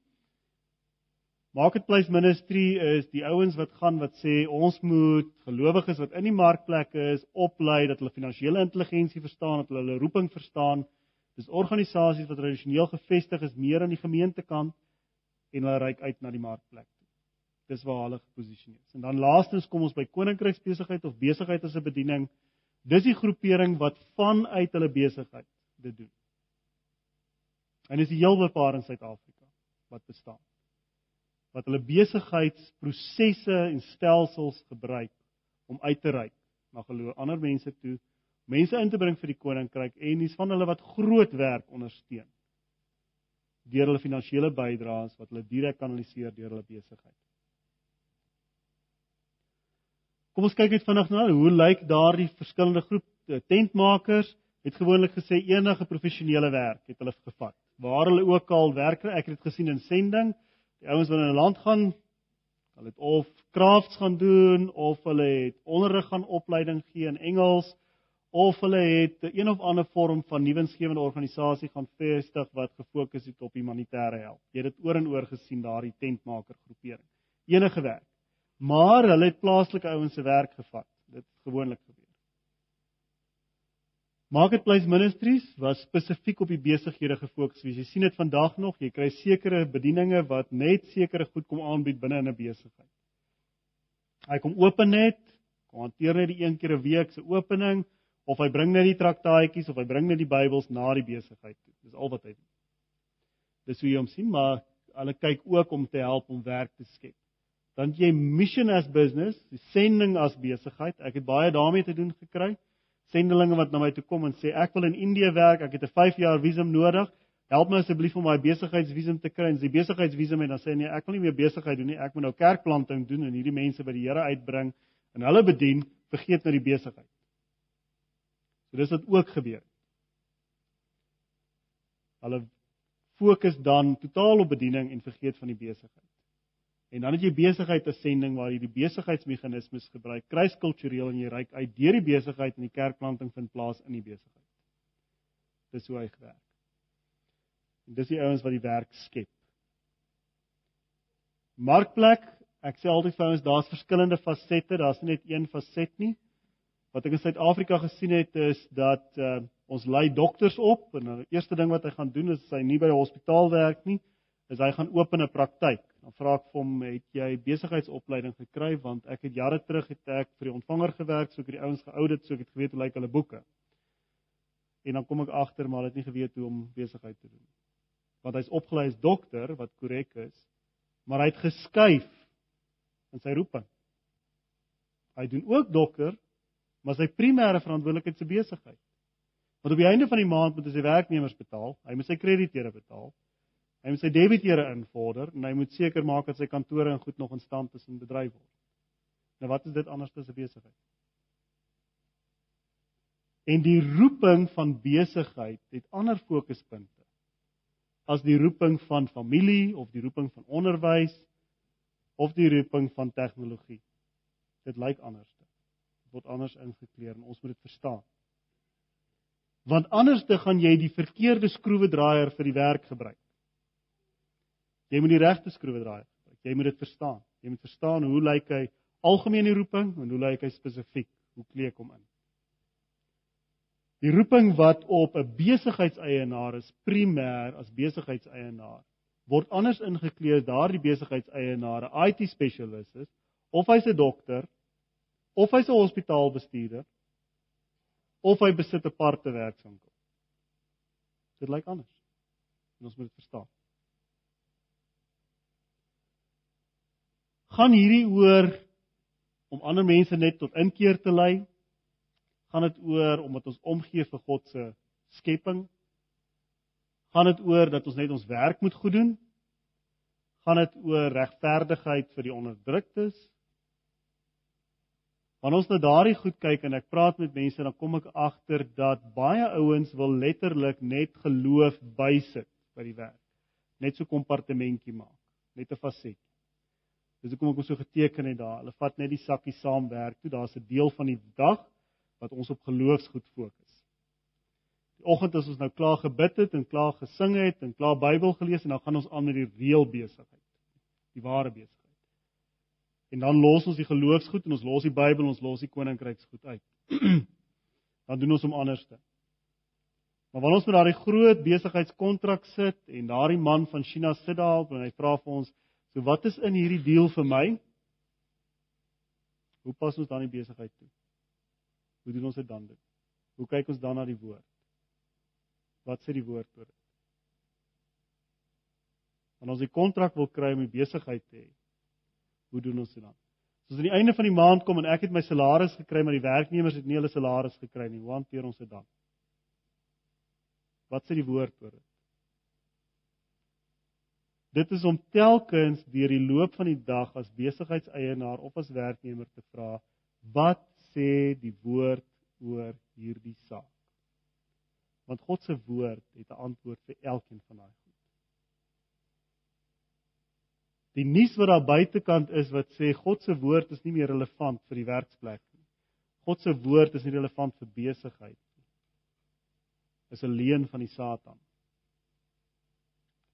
Marketplace ministry is die ouens wat gaan wat sê ons moet gelowiges wat in die markplekke is oplei dat hulle finansiële intelligensie verstaan, dat hulle hulle roeping verstaan. Dis organisasies wat tradisioneel gevestig is meer aan die gemeentekant en hulle reik uit na die markplek. Dis waar hulle geposisioneer is. En dan laastens kom ons by koninkryksbesigheid of besigheid as 'n bediening. Dis die groepering wat vanuit hulle besigheid dit doen. En dis die heel bepaar in Suid-Afrika wat bestaan. Wat hulle besigheidsprosesse en stelsels gebruik om uit te reik na geloof ander mense toe, mense in te bring vir die koninkryk en dis van hulle wat groot werk ondersteun deur hulle finansiële bydraes wat hulle direk kanaliseer deur hulle besigheid. Kom ons kyk net vinnig na hoe lyk daardie verskillende groep eh, tentmakers het gewoonlik gesê enige professionele werk het hulle gevat. Waar hulle ook al werk, ek het dit gesien in sending, die ouens wat in 'n land gaan, hulle het of crafts gaan doen of hulle het onderrig gaan opleiding gee in Engels of hulle het een of ander vorm van nuwensgewende organisasie gaan vestig wat gefokus het op humanitêre help. Jy het dit oor en oor gesien daardie tentmaker groepering. Enige werk maar hulle het plaaslike ouens se werk gevat. Dit gewoonlik gebeur. Marketplace Ministries was spesifiek op die besighede gefokus. Jy sien dit vandag nog, jy kry sekere bedieninge wat net sekere goed kom aanbied binne in 'n besigheid. Hy kom open net Kom hanteer net die een keer 'n week se opening of hy bring net die traktaatjies of hy bring net die Bybels na die besigheid toe. Dis al wat hy doen. Dis hoe jy hom sien, maar hulle kyk ook om te help om werk te skep. Dan jy mission as business, die sending as besigheid. Ek het baie daarmee te doen gekry. Sendelinge wat na my toe kom en sê ek wil in Indië werk, ek het 'n 5 jaar visum nodig. Help my asseblief om my besigheidsvisum te kry. En as die besigheidsvisum het dan sê nee, ek wil nie meer besigheid doen nie. Ek moet nou kerkplanting doen en hierdie mense by die Here uitbring en hulle bedien, vergeet nou die besigheid. So dis wat ook gebeur. Hulle fokus dan totaal op bediening en vergeet van die besigheid. En dan het jy besigheid as sending waar jy die besigheidsmeganismes gebruik, kruiskultureel en jy reik uit deur die besigheid en die kerkplanting vind plaas in die besigheid. Dis hoe hy werk. En dis die ouens wat die werk skep. Markplek, ek sê altyd vir ouens, daar's verskillende fasette, daar's nie net een faset nie. Wat ek in Suid-Afrika gesien het is dat uh, ons lei dokters op en die eerste ding wat hy gaan doen is hy nie by 'n hospitaal werk nie, is hy gaan open 'n praktyk. Dan vra ek vir hom, "Het jy besigheidsopleiding gekry?" Want ek het jare terug het ek vir die ontvanger gewerk, so ek het die ouens geoudit, so ek het geweet hoe lyk hulle boeke. En dan kom ek agter maar hy het nie geweet hoe om besigheid te doen. Want hy's opgelei as dokter, wat korrek is, maar hy het geskuif in sy roeping. Hy doen ook dokter, maar sy primêre verantwoordelikheid is besigheid. Want op die einde van die maand moet hy sy werknemers betaal, hy moet sy krediteure betaal. Hy moet sy debiteure invorder en hy moet seker maak dat sy kantore en goed nog in stand is en bedryf word. Nou wat is dit anders as 'n besigheid? En die roeping van besigheid het ander fokuspunte as die roeping van familie of die roeping van onderwys of die roeping van tegnologie. Dit lyk anders. Dit word anders ingekleer en ons moet dit verstaan. Want anders te gaan jy die verkeerde skroewedraaier vir die werk gebruik. Jy moet die regte skroewedraaier gebruik. Jy moet dit verstaan. Jy moet verstaan hoe lyk hy algemene roeping en hoe lyk hy spesifiek? Hoe kleek hom in? Die roeping wat op 'n besigheidseienaar is primêr as besigheidseienaar word anders ingekleed daardie besigheidseienaar 'n IT spesialis is of hy's 'n dokter of hy's 'n hospitaalbestuurder of hy besit 'n aparte werkswinkel. Dit lyk anders. En ons moet dit verstaan. Gaan hierdie oor om ander mense net tot inkeer te lei? Gaan dit oor omdat ons omgee vir God se skepping? Gaan dit oor dat ons net ons werk moet goed doen? Gaan dit oor regverdigheid vir die onderdruktes? Wanneer ons na daardie goed kyk en ek praat met mense, dan kom ek agter dat baie ouens wil letterlik net geloof bysit by die werk. Net so kompartementjie maak, net 'n faset. Dis hoekom ek hom so geteken het daar. Hulle vat net die sakkie saam werk toe. Daar's 'n deel van die dag wat ons op geloofsgoed fokus. Die oggend as ons nou klaar gebid het en klaar gesing het en klaar Bybel gelees en dan gaan ons aan met die reël besigheid. Die ware besigheid. En dan los ons die geloofsgoed en ons los die Bybel, ons los die koninkryksgoed uit. dan doen ons hom anderste. Maar wanneer ons met daardie groot besigheidskontrak sit en daardie man van China sit daar en hy vra vir ons, "So wat is in hierdie deal vir my?" Hoe pas ons dan die besigheid toe? Hoe doen ons dit dan dit? Hoe kyk ons dan na die woord? Wat sê die woord oor dit? Want ons die kontrak wil kry om die besigheid te hê, Hoe doen ons dit dan? Soos aan die einde van die maand kom en ek het my salaris gekry, maar die werknemers het nie hulle salaris gekry nie. Hoe hanteer ons dit dan? Wat sê die woord oor dit? Dit is om telkens deur die loop van die dag as besigheidseienaar of as werknemer te vra, wat sê die woord oor hierdie saak? Want God se woord het 'n antwoord vir elkeen van daai die nuus wat daar buitekant is wat sê God se woord is nie meer relevant vir die werksplek nie. God se woord is nie relevant vir besigheid nie. Is 'n leuen van die Satan.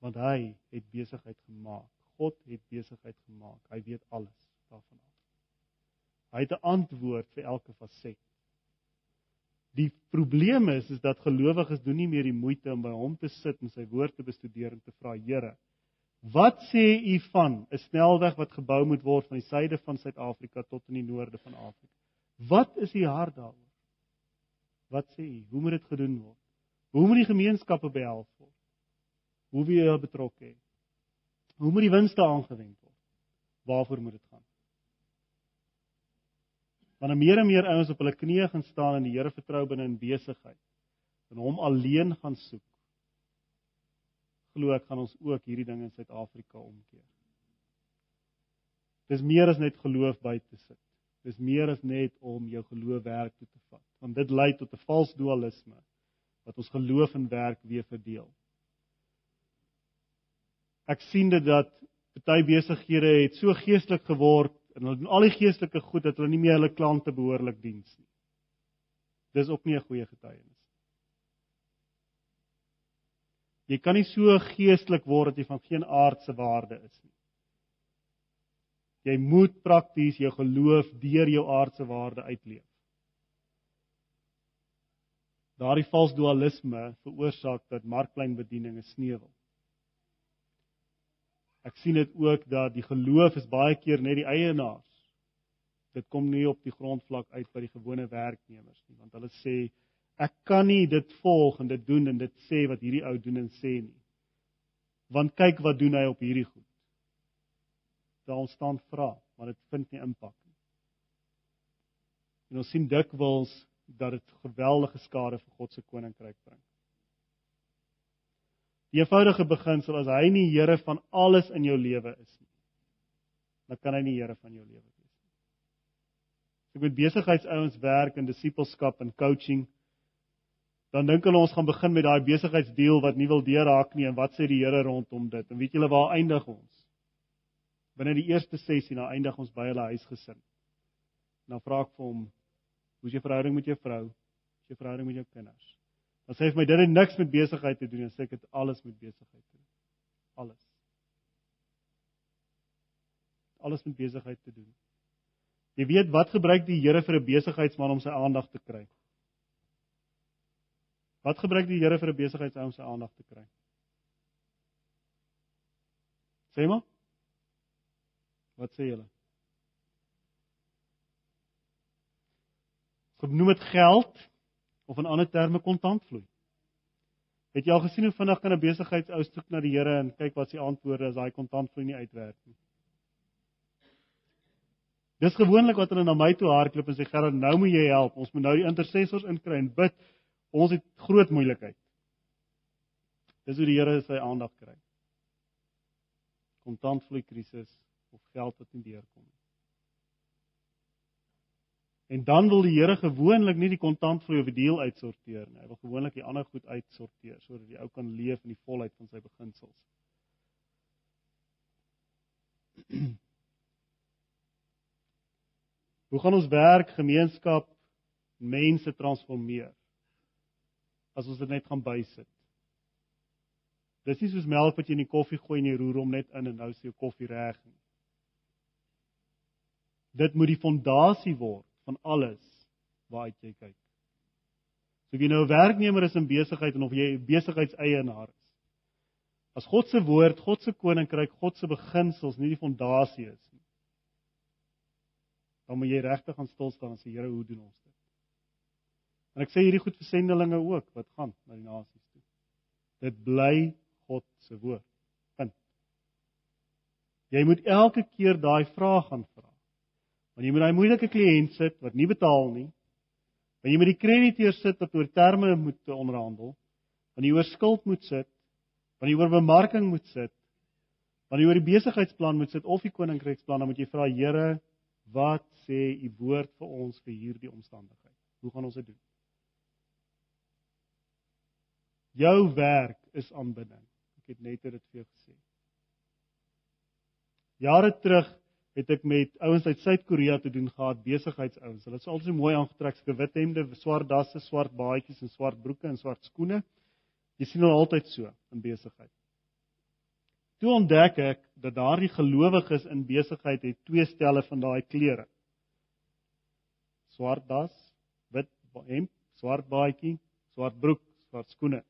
Want hy het besigheid gemaak. God het besigheid gemaak. Hy weet alles daarvan af. Hy het 'n antwoord vir elke faset. Die probleem is is dat gelowiges doen nie meer die moeite om by hom te sit en sy woord te bestudeer en te vra Here, Wat sê u van 'n snelweg wat gebou moet word van die suide van Suid-Afrika tot in die noorde van Afrika? Wat is u hart daaroor? Wat sê u? Hoe moet dit gedoen word? Hoe moet die gemeenskappe behels word? Hoe wie hulle betrokke hê? Hoe moet die winste aangewend word? Waarvoor moet dit gaan? Wanneer meer en meer ouens op hulle knieë gaan staan en die Here vertrou binne in besigheid en hom alleen gaan soek, glo ek gaan ons ook hierdie ding in Suid-Afrika omkeer. Dis meer as net geloof by te sit. Dis meer as net om jou geloof werk toe te vat. Want dit lei tot 'n vals dualisme wat ons geloof en werk weer verdeel. Ek sien dit dat party besighede het so geestelik geword en hulle doen al die geestelike goed dat hulle nie meer hulle klante behoorlik diens nie. Dis ook nie 'n goeie getuienis. Jy kan nie so geestelik word dat jy van geen aardse waarde is nie. Jy moet prakties jou geloof deur jou aardse waarde uitleef. Daardie vals dualisme veroorsaak dat markpleinbediening 'n sneuwel. Ek sien dit ook dat die geloof is baie keer net die eienaars. Dit kom nie op die grondvlak uit by die gewone werknemers nie, want hulle sê ek kan nie dit volg en dit doen en dit sê wat hierdie ou doen en sê nie. Want kyk wat doen hy op hierdie goed. Daar ontstaan vra, maar dit vind nie impak nie. En ons sien dikwels dat dit geweldige skade vir God se koninkryk bring. Die eenvoudige beginsel as hy nie Here van alles in jou lewe is nie, dan kan hy nie Here van jou lewe wees nie. As ek met besigheidsouens werk in disippelskap en coaching, dan dink hulle ons gaan begin met daai besigheidsdeal wat nie wil deurhaak nie en wat sê die Here rondom dit? En weet julle waar eindig ons? Binne die eerste sessie dan eindig ons by hulle huisgesin. Dan vra ek vir hom, "Hoe's jou verhouding met jou vrou? Hoe's jou verhouding met jou kinders?" Sê hy vir my, "Dit het niks met besigheid te doen nie." Dan sê ek, "Dit alles met besigheid te doen." Alles. Alles met besigheid te doen. Jy weet wat gebruik die Here vir 'n besigheidsman om sy aandag te kry? Wat gebruik die Here vir 'n besigheidsou om sy aandag te kry? Sê maar. Wat sê julle? Genoem dit geld of in ander terme kontantvloei. Het jy al gesien hoe vinnig kan 'n besigheidsou soek na die Here en kyk wat sy antwoorde as daai kontantvloei nie uitwerk nie? Dis gewoonlik wat hulle na my toe hardloop en sê Gerard, nou moet jy help. Ons moet nou die intercessors inkry en bid. Ons het groot moeilikheid. Dis hoe die Here sy aandag kry. Kontantvloei krisis of geld wat nie deurkom nie. En dan wil die Here gewoonlik nie die kontantvloei of die deel uitsorteer nie. Hy wil gewoonlik die ander goed uitsorteer sodat die ou kan leef in die volheid van sy beginsels. Hoe gaan ons werk, gemeenskap, mense transformeer? As ons dit net gaan bysit. Dis nie soos melk wat jy in die koffie gooi en jy roer hom net in en nou is jou koffie reg nie. Dit moet die fondasie word van alles waaruit jy kyk. So of jy nou 'n werknemer is in besigheid en of jy 'n besigheidseienaar is. As God se woord, God se koninkryk, God se beginsels nie die fondasie is nie. Dan moet jy regtig gaan stil staan en sê Here, hoe doen ons dit? En ek sê hierdie goed vir sendelinge ook wat gaan na die nasies toe. Dit bly God se woord. Punt. Jy moet elke keer daai vraag gaan vra. Want jy moet daai moeilike kliënt sit wat nie betaal nie. Want jy moet die krediteur sit wat oor terme moet onderhandel. Want jy oor skuld moet sit. Want jy oor bemarking moet sit. Want jy oor die besigheidsplan moet sit of die koninkryksplan, dan moet jy vra Here, wat sê u woord vir ons vir hierdie omstandigheid? Hoe gaan ons dit doen? Jou werk is aanbidding. Ek het net dit vir jou gesê. Jare terug het ek met ouens uit Suid-Korea te doen gehad, besigheidsouens. Hulle het altyd so mooi aangetrek, ske wit hemde, swart dasse, swart baadjies en swart broeke en swart skoene. Jy sien hulle altyd so in besigheid. Toe ontdek ek dat daardie gelowiges in besigheid het twee stelle van daai klere. Swart das, wit hemp, swart baadjie, swart broek, swart skoene.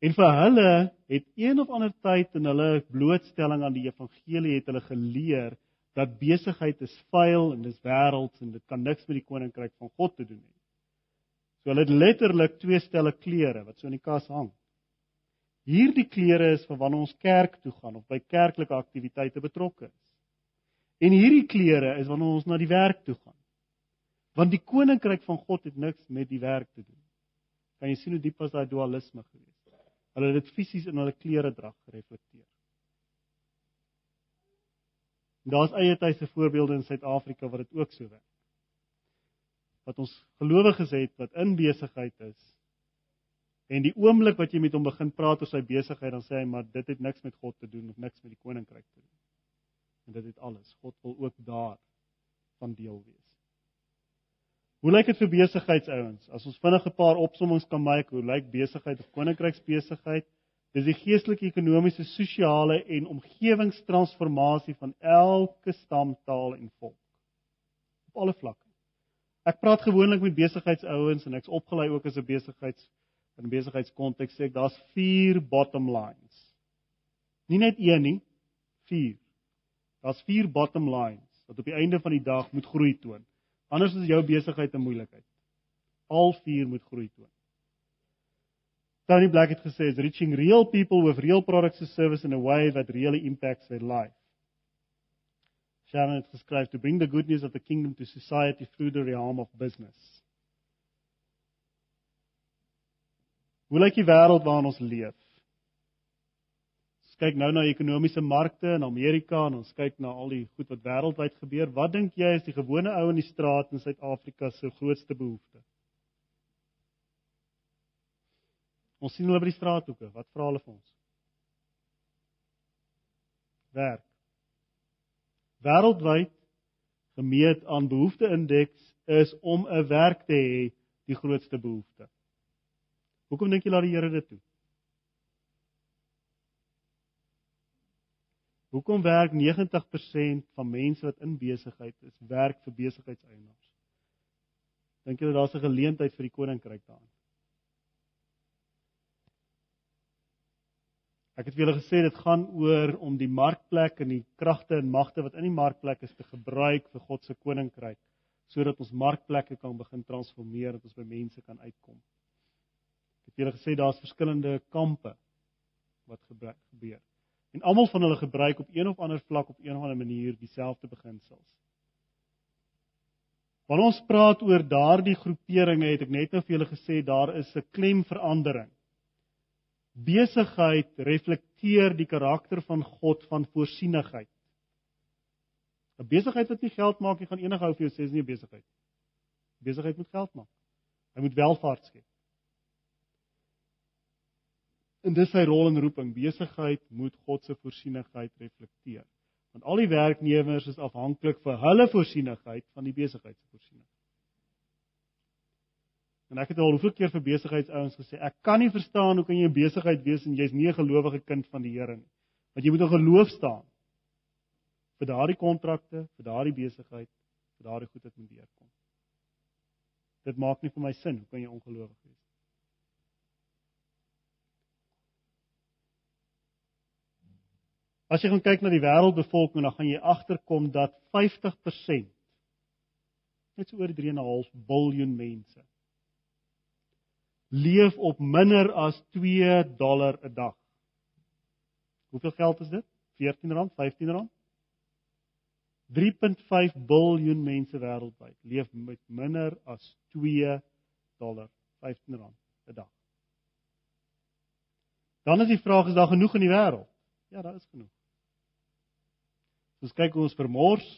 En vir hulle het een of ander tyd in hulle blootstelling aan die evangelie het hulle geleer dat besigheid is vuil en dis wêrelds en dit kan niks met die koninkryk van God te doen hê. So hulle het letterlik twee stelle klere wat so in die kas hang. Hierdie klere is vir wanneer ons kerk toe gaan of by kerklike aktiwiteite betrokke is. En hierdie klere is wanneer ons na die werk toe gaan. Want die koninkryk van God het niks met die werk te doen. Kan jy sien hoe diep was daai dualisme gewees? Hulle dit fisies in hulle klere drag gereflekteer. Daar's eie tydse voorbeelde in Suid-Afrika wat dit ook so werk. Wat ons gelowiges het wat in besigheid is. En die oomblik wat jy met hom begin praat oor sy besigheid, dan sê hy maar dit het niks met God te doen of niks met die koninkryk te doen. En dit het alles. God wil ook daar van deel wees. Hoe lyk dit vir besigheidsouens? As ons vinnig 'n paar opsommings kan maak, hoe lyk besigheid of koninkryksbesigheid? Dis die geestelike, ekonomiese, sosiale en omgewingstransformasie van elke stam, taal en volk. Op alle vlakke. Ek praat gewoonlik met besigheidsouens en ek's opgelei ook as 'n besigheids in 'n besigheidskonteks sê ek daar's 4 bottom lines. Nie net een nie, 4. Daar's 4 bottom lines wat op die einde van die dag moet groei toon. Anders is jou besigheid 'n moeilikheid. Al 4 moet groei toon. Tony Black het gesê it's reaching real people with real products and service in a way that really impacts their life. Sharon het geskryf to bring the good news of the kingdom to society through the realm of business. Hoe lyk die wêreld waarin ons leef? Kyk nou na ekonomiese markte in Amerika en ons kyk na al die goed wat wêreldwyd gebeur. Wat dink jy is die gewone ou in die straat in Suid-Afrika se grootste behoefte? Ons sien hulle by die straathoeke. Wat vra hulle vir ons? Werk. Wêreldwyd gemeet aan behoefteindeks is om 'n werk te hê die grootste behoefte. Hoekom dink jy laat die Here dit toe? Hoekom werk 90% van mense wat in besigheid is, werk vir besigheidseienaars? Dink jy daar's 'n geleentheid vir die koninkryk daarin? Ek het vir julle gesê dit gaan oor om die markplek en die kragte en magte wat in die markplek is te gebruik vir God se koninkryk sodat ons markplekke kan begin transformeer dat ons by mense kan uitkom. Ek het julle gesê daar's verskillende kampe wat gebeur. En almal van hulle gebruik op een of ander vlak op een of ander manier dieselfde beginsels. Wanneer ons praat oor daardie groeperinge het ek net nou vir julle gesê daar is 'n klemverandering Besigheid reflekteer die karakter van God van voorsienigheid. 'n Besigheid wat nie geld maak nie, gaan enige ou vir jou sê is nie 'n besigheid. Besigheid moet geld maak. Hy moet welvaart skep. En dis sy rol en roeping. Besigheid moet God se voorsienigheid reflekteer. Want al die werknemers is afhanklik vir hulle voorsienigheid van die besigheid se voorsienigheid. En ek het al hoeveel keer vir besigheidsouens gesê, ek kan nie verstaan hoe kan jy 'n besigheid wees en jy's nie 'n gelowige kind van die Here nie. Want jy moet in geloof staan vir daardie kontrakte, vir daardie besigheid, vir daardie goed wat moet deurkom. Dit maak nie vir my sin, hoe kan jy ongelowig wees? As jy gaan kyk na die wêreldbevolking, dan gaan jy agterkom dat 50% net so oor 3.5 miljard mense leef op minder as 2 dollar 'n dag. Hoeveel geld is dit? R14, R15? 3.5 miljard mense wêreldwyd leef met minder as 2 dollar 15 rand 'n dag. Dan is die vraag is daar genoeg in die wêreld? Ja, daar is genoeg. Ons kyk hoe ons vermors.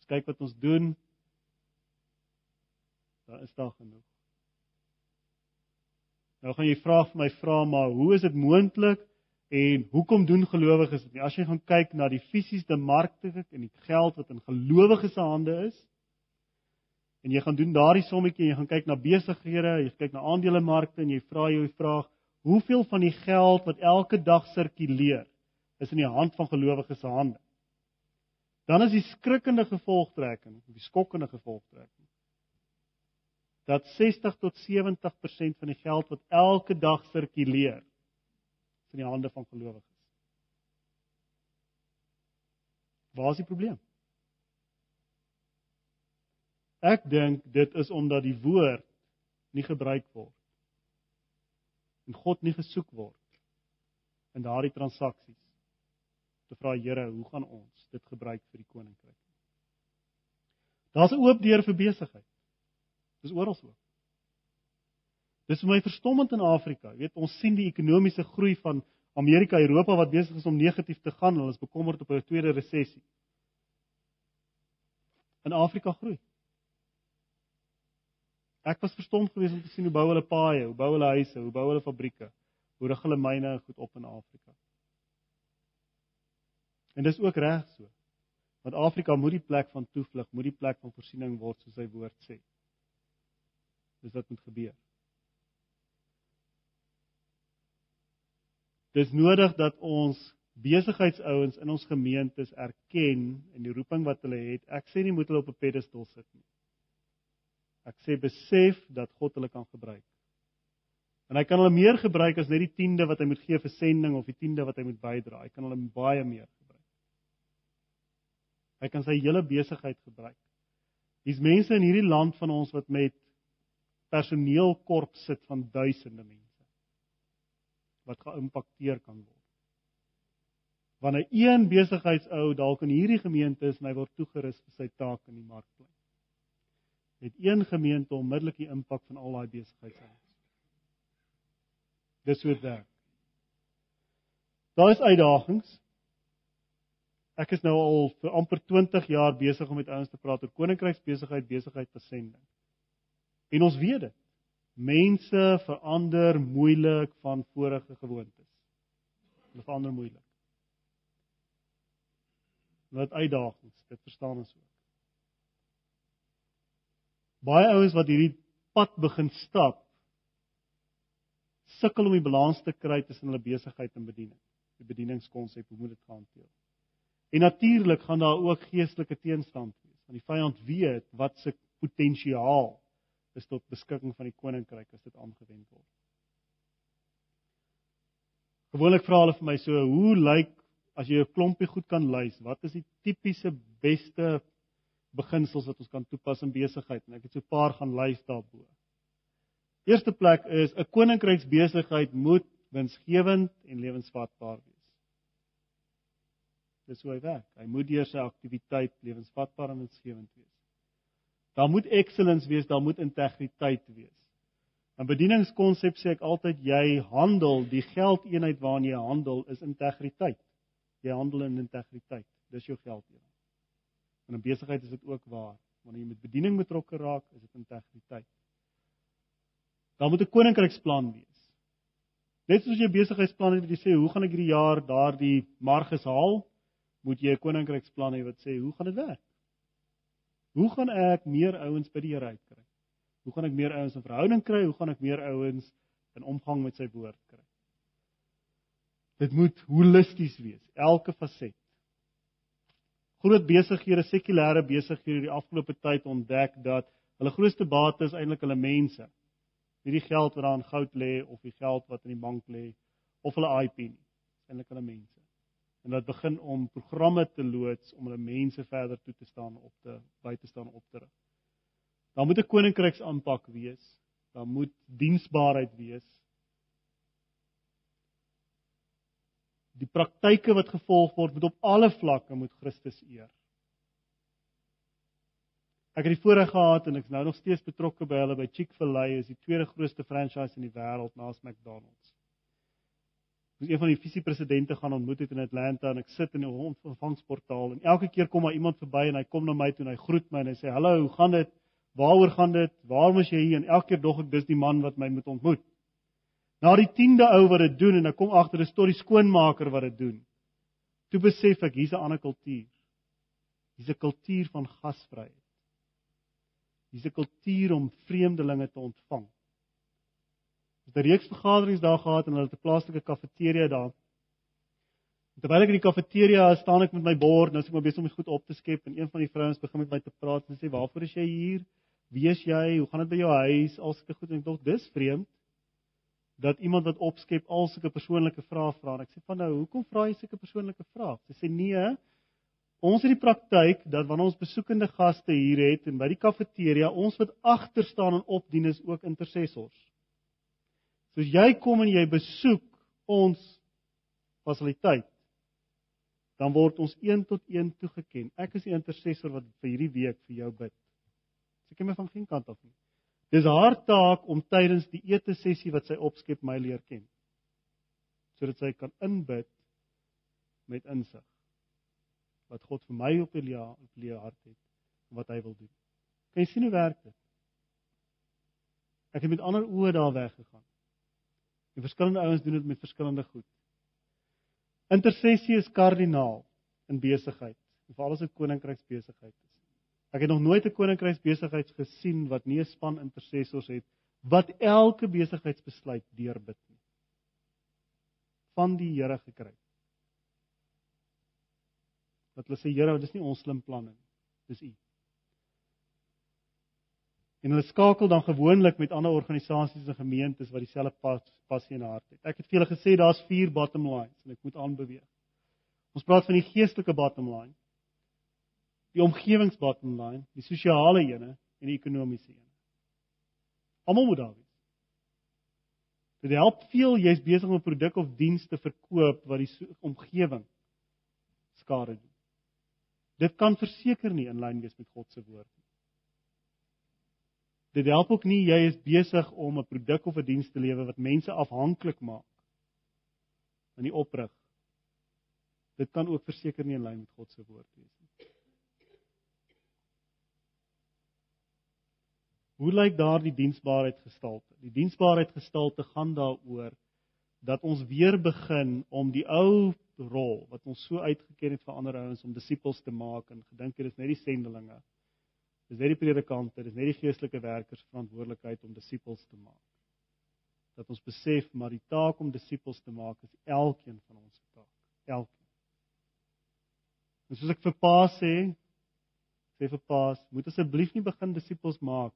Ons kyk wat ons doen. Daar is daar genoeg. Nou gaan jy vra vir my vra maar hoe is dit moontlik en hoekom doen gelowiges dit nie? As jy gaan kyk na die fisiese markte en die geld wat in gelowiges se hande is en jy gaan doen daardie sommetjie en jy gaan kyk na besighede, jy kyk na aandelemarkte en jy vra jou die vraag, hoeveel van die geld wat elke dag sirkuleer is in die hand van gelowiges se hande? dan is die skrikkende gevolgtrekking, die skokkende gevolgtrekking dat 60 tot 70% van die geld wat elke dag sirkuleer in die hande van gelowiges. Waar is die probleem? Ek dink dit is omdat die woord nie gebruik word en God nie gesoek word in daardie transaksies te vra Here, hoe gaan ons dit gebruik vir die koninkryk? Daar's 'n oop deur vir besigheid. Dis oral so. Dis vir my verstommend in Afrika. Jy weet, ons sien die ekonomiese groei van Amerika, Europa wat besig is om negatief te gaan. Hulle is bekommerd op 'n tweede resessie. In Afrika groei. Ek was verstom geweest om te sien hoe bou hulle paaie, hoe bou hulle huise, hoe bou hulle fabrieke, hoe rig hulle myne goed op in Afrika. En dis ook reg so. Want Afrika moet die plek van toevlug, moet die plek van voorsiening word soos sy woord sê. Dis wat moet gebeur. Dis nodig dat ons besigheidsouens in ons gemeentes erken en die roeping wat hulle het. Ek sê nie moet hulle op 'n pedestal sit nie. Ek sê besef dat God hulle kan gebruik. En hy kan hulle meer gebruik as net die 10de wat hy moet gee vir sending of die 10de wat hy moet bydra. Hy kan hulle baie meer gebruik. Hy kan sy hele besigheid gebruik. Hier's mense in hierdie land van ons wat met personeelkorp sit van duisende mense wat geïmpakteer kan word. Wanneer een besigheidsou dalk in hierdie gemeente is en hy word toegerus vir sy taak in die markplein het een gemeente onmiddellik die impak van al daai besigheidsouens. Dis hoe dit werk. Daar is uitdagings. Ek is nou al vir amper 20 jaar besig om met ouens te praat oor koninkryksbesigheid, besigheid te sending. En ons weet dit. Mense verander moeilik van vorige gewoontes. Hulle verander moeilik. Wat uitdagings, dit verstaan ons ook baie ouens wat hierdie pad begin stap sukkel om die balans te kry tussen hulle besigheid en bediening. Die bedieningskonsep hoe moet dit gehanteer? En natuurlik gaan daar ook geestelike teenstand wees. Want die vyand weet wat se potensiaal is tot beskikking van die koninkryk as dit aangewend word. Gewoonlik vra hulle vir my so, hoe lyk as jy 'n klompie goed kan lys, wat is die tipiese beste beginsels wat ons kan toepas in besigheid en ek het so 'n paar gaan lys daarbo. Eerste plek is 'n koninkryksbesigheid moet winsgewend en lewensvatbaar wees. Dis hoe hy werk. Hy moet deur sy aktiwiteit lewensvatbaar en winsgewend wees. Daar moet excellence wees, daar moet integriteit wees. 'n Bedieningskonsep sê ek altyd jy handel, die geldeenheid waarna jy handel is integriteit. Jy handel in integriteit. Dis jou geldeenheid. En in besigheid is dit ook waar. Wanneer jy met bediening betrokke raak, is dit integriteit. Daar moet 'n koninkryksplan wees. Net soos jy besigheidsplan het wat jy sê, hoe gaan ek hierdie jaar daardie marges haal? Moet jy 'n koninkryksplan hê wat sê, hoe gaan dit werk? Hoe gaan ek meer ouens by die Here uitkry? Hoe gaan ek meer ouens in verhouding kry? Hoe gaan ek meer ouens in omgang met sy woord kry? Dit moet holisties wees, elke faset groot besighede, sekulêre besighede die afgelope tyd ontdek dat hulle grootste bate is eintlik hulle mense. Nie die geld wat daar in goud lê of die geld wat in die bank lê of hulle IP nie. Eintlik hulle mense. En dit begin om programme te loods om hulle mense verder toe te staan op te by te staan op te rig. Daar moet 'n koninkryks aanpak wees. Daar moet diensbaarheid wees. die praktyke wat gevolg word moet op alle vlakke moet Christus eer. Ek het die voorreg gehad en ek is nou nog steeds betrokke by hulle by Chick-fil-A is die tweede grootste franchise in die wêreld na McDonald's. Het een van die visiepresidente gaan ontmoet het in Atlanta en ek sit in die ontvangsportaal en elke keer kom daar iemand verby en hy kom na my toe en hy groet my en hy sê hallo, hoe gaan dit? Waaroor gaan dit? Waarom is jy hier? En elke keer dog ek dis die man wat my moet ontmoet. Na die 10de ou wat dit doen en ek kom agter 'n storie skoonmaker wat dit doen. Toe besef ek hier's 'n ander kultuur. Hier's 'n kultuur van gasvryheid. Hier's 'n kultuur om vreemdelinge te ontvang. Ons het 'n reeks vergaderings daar gehad en hulle het 'n plaaslike kafeteria daar. Terwyl ek in die kafeteria staan ek met my bord, nou is ek maar besig om goed op te skep en een van die vrouens begin met my te praat en sê: "Waarvoor is jy hier? Wie is jy? Hoe gaan dit by jou huis?" Al sulke goed en ek dink, "Dis vreemd." dat iemand wat opskep al sulke persoonlike vrae vra ek sê van nou hoekom vra jy sulke persoonlike vrae? Sy sê nee, Ons het die praktyk dat wanneer ons besoekende gaste hier het en by die kafeteria, ons wat agter staan en opdien is ook intercessors. Soos jy kom en jy besoek ons fasiliteit, dan word ons een tot een toegeken. Ek is die intercessor wat vir hierdie week vir jou bid. Sy ken my van geen kant af nie. Dis haar taak om tydens die ete sessie wat sy opskep my leer ken. Sodat sy kan inbid met insig wat God vir my op die op die hart het wat hy wil doen. Kan jy sien hoe werk dit? Ek het met ander oë daar weggegaan. Die verskillende ouens doen dit met verskillende goed. Intersessie is kardinaal in besigheid, veral as dit koninkryksbesigheid is. Ek het nog nooit 'n koninkryksbesigheid gesien wat nie 'n span intercessors het wat elke besigheidsbesluit deurbid nie. Van die Here gekry. Wat hulle sê Here, dis nie ons slim planne nie. Dis U. En hulle skakel dan gewoonlik met ander organisasies en gemeentes wat dieselfde pas, passie en hart het. Ek het vir julle gesê daar's vier bottom lines en ek moet aanbeweeg. Ons praat van die geestelike bottom line, die omgewings bottom line, die sosiale ene en die ekonomiese ene. Almal moet daar wees. Dit help veel jy's besig om 'n produk of diens te verkoop wat die omgewing skade doen. Dit kan verseker nie in lyn wees met God se woord nie. Dit help ook nie jy is besig om 'n produk of 'n diens te lewe wat mense afhanklik maak in die oprig. Dit kan ook verseker nie in lyn met God se woord wees nie. Hoe lyk daardie diensbaarheid gestalte? Die diensbaarheid gestalte gaan daaroor dat ons weer begin om die ou rol wat ons so uitgeken het vir ander ouens om disippels te maak en gedink het dit is net die sendelinge Dis net die predikante, dis net die geestelike werkers verantwoordelikheid om disippels te maak. Dat ons besef maar die taak om disippels te maak is elkeen van ons se taak. Elkeen. En soos ek vir Pa sê, sê vir Pa, moet asseblief nie begin disippels maak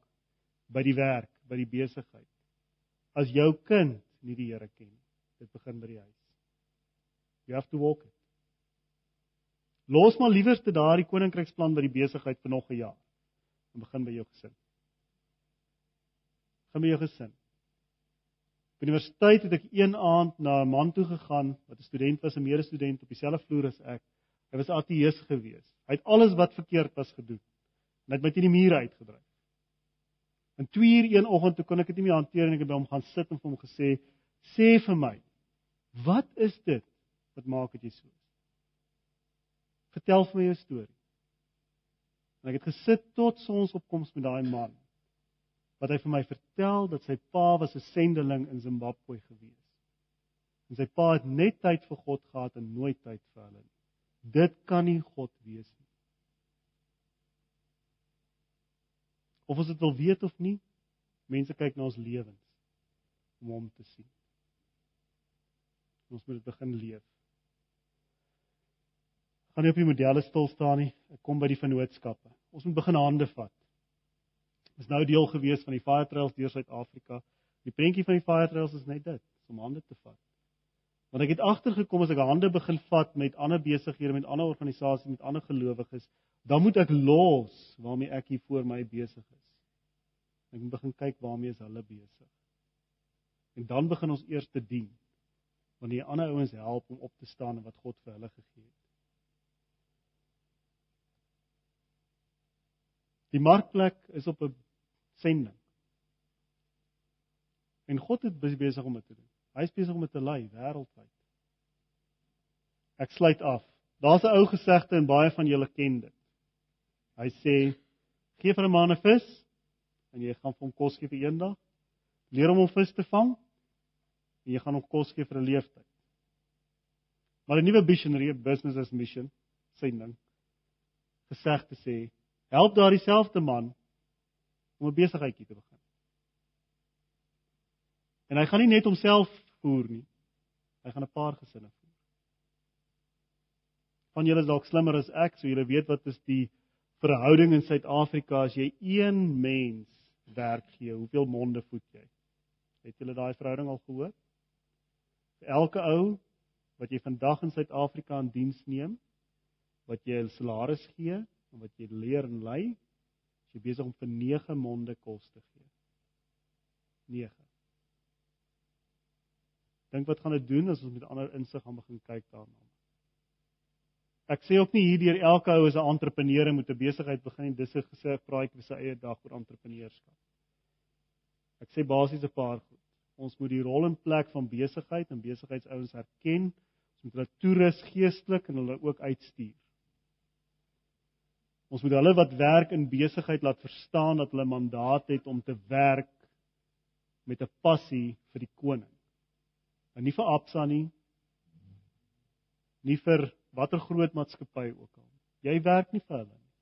by die werk, by die besigheid. As jou kind nie die Here ken nie, dit begin by die huis. You have to walk it. Los maar liewerste daardie koninkryksplan by die besigheid vir nog 'n jaar en begin by jou gesin. Begin by jou gesin. By die universiteit het ek een aand na 'n man toe gegaan wat 'n student was, 'n medestudent op dieselfde vloer as ek. Hy was ateïs geweest. Hy het alles wat verkeerd was gedoen. En hy het my teen die muur uitgedryf. En 2 uur een oggend toe kon ek dit nie meer hanteer en ek het by hom gaan sit en vir hom gesê: "Sê vir my, wat is dit wat maak dit jy so is? Vertel vir my jou storie." En ek het gesit tot sonsopkoms met daai man. Wat hy vir my vertel dat sy pa was 'n sendeling in Zimbabwe gewees. En sy pa het net tyd vir God gehad en nooit tyd vir hulle nie. Dit kan nie God wees nie. Of ons dit wil weet of nie, mense kyk na ons lewens om hom te sien. Ons moet dit begin leef gaan nie op die modelle stil staan nie. Ek kom by die vennootskappe. Ons moet begin hande vat. Is nou deel gewees van die Fire Trails deur Suid-Afrika. Die prentjie van die Fire Trails is net dit, om hande te vat. Want ek het agtergekom as ek hande begin vat met ander besighede, met ander organisasies, met ander gelowiges, dan moet ek los waarmee ek hier voor my besig is. Ek moet begin kyk waarmee is hulle besig. En dan begin ons eers te dien wanneer die ander ouens help om op te staan en wat God vir hulle gegee het. Die markplek is op 'n sending. En God het besig om dit te doen. Hy is besig om dit te lei wêreldwyd. Ek sluit af. Daar's 'n ou gesegde en baie van julle ken dit. Hy sê: "Geef vir 'n man 'n vis en jy gaan vir hom kos gee vir eendag. Leer hom om vis te vang en jy gaan hom kos gee vir 'n leeftyd." Maar 'n nuwe missionary business as mission sending gesegde sê help daardie selfde man om 'n besigheidjie te begin. En hy gaan nie net homself voer nie. Hy gaan 'n paar gesinne voer. Van julle is dalk slimmer as ek, so julle weet wat is die verhouding in Suid-Afrika as jy een mens werk gee, hoeveel monde voed jy? Het julle daai verhouding al gehoor? Vir elke ou wat jy vandag in Suid-Afrika in diens neem, wat jy 'n salaris gee en wat jy leer en lei, is jy besig om vir 9 monde kos te gee. 9. Dink wat gaan dit doen as ons met ander insig gaan begin kyk daarna. Ek sê ook nie hierdeur elke ou is 'n entrepreneur en moet 'n besigheid begin en dis 'n gesê praatjie vir sy eie dag oor entrepreneurskap. Ek sê basies 'n paar goed. Ons moet die rol en plek van besigheid en besigheidsouens erken. Ons moet hulle toerus geestelik en hulle ook uitstuur. Ons moet hulle wat werk in besigheid laat verstaan dat hulle mandaat het om te werk met 'n passie vir die koning. En nie vir Absa nie. Nie vir watter groot maatskappy ook al. Jy werk nie vir hulle nie.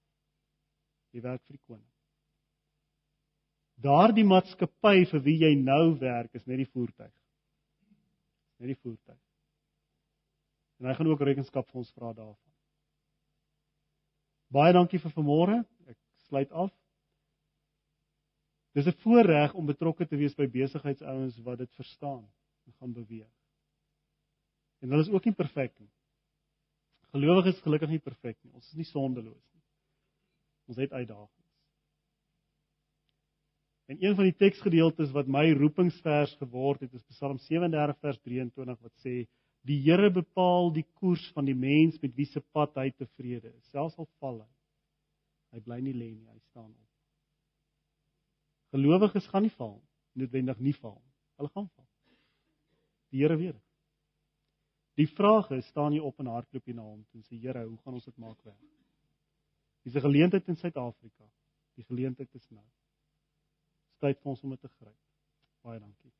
Jy werk vir die koning. Daardie maatskappy vir wie jy nou werk is net die voertuig. Net die voertuig. En hy gaan ook rekenskap vir ons vra daarvan. Baie dankie vir vanmôre. Ek sluit af. Dis 'n voorreg om betrokke te wees by besigheidsouens wat dit verstaan en gaan beweeg. En hulle is ook nie perfek nie. Gelowiges is gelukkig nie perfek nie. Ons is nie sondeloos nie. Ons het uitdagings. En een van die teksgedeeltes wat my roepingsvers geword het, is Psalm 37 vers 23 wat sê: "Die Here bepaal die koers van die mens met wie se pad hy tevrede is, selfs al val hy. Hy bly nie lê nie, hy staan op." Gelowiges gaan nie val, noodwendig nie val. Hulle gaan val. Die Here weet dit. Die vraag is, staan jy op en hardloop jy na hom en sê Here, hoe gaan ons dit maak werk? Dis 'n geleentheid in Suid-Afrika. Die geleentheid is nou. Tyd vir ons om dit te gryp. Baie dankie.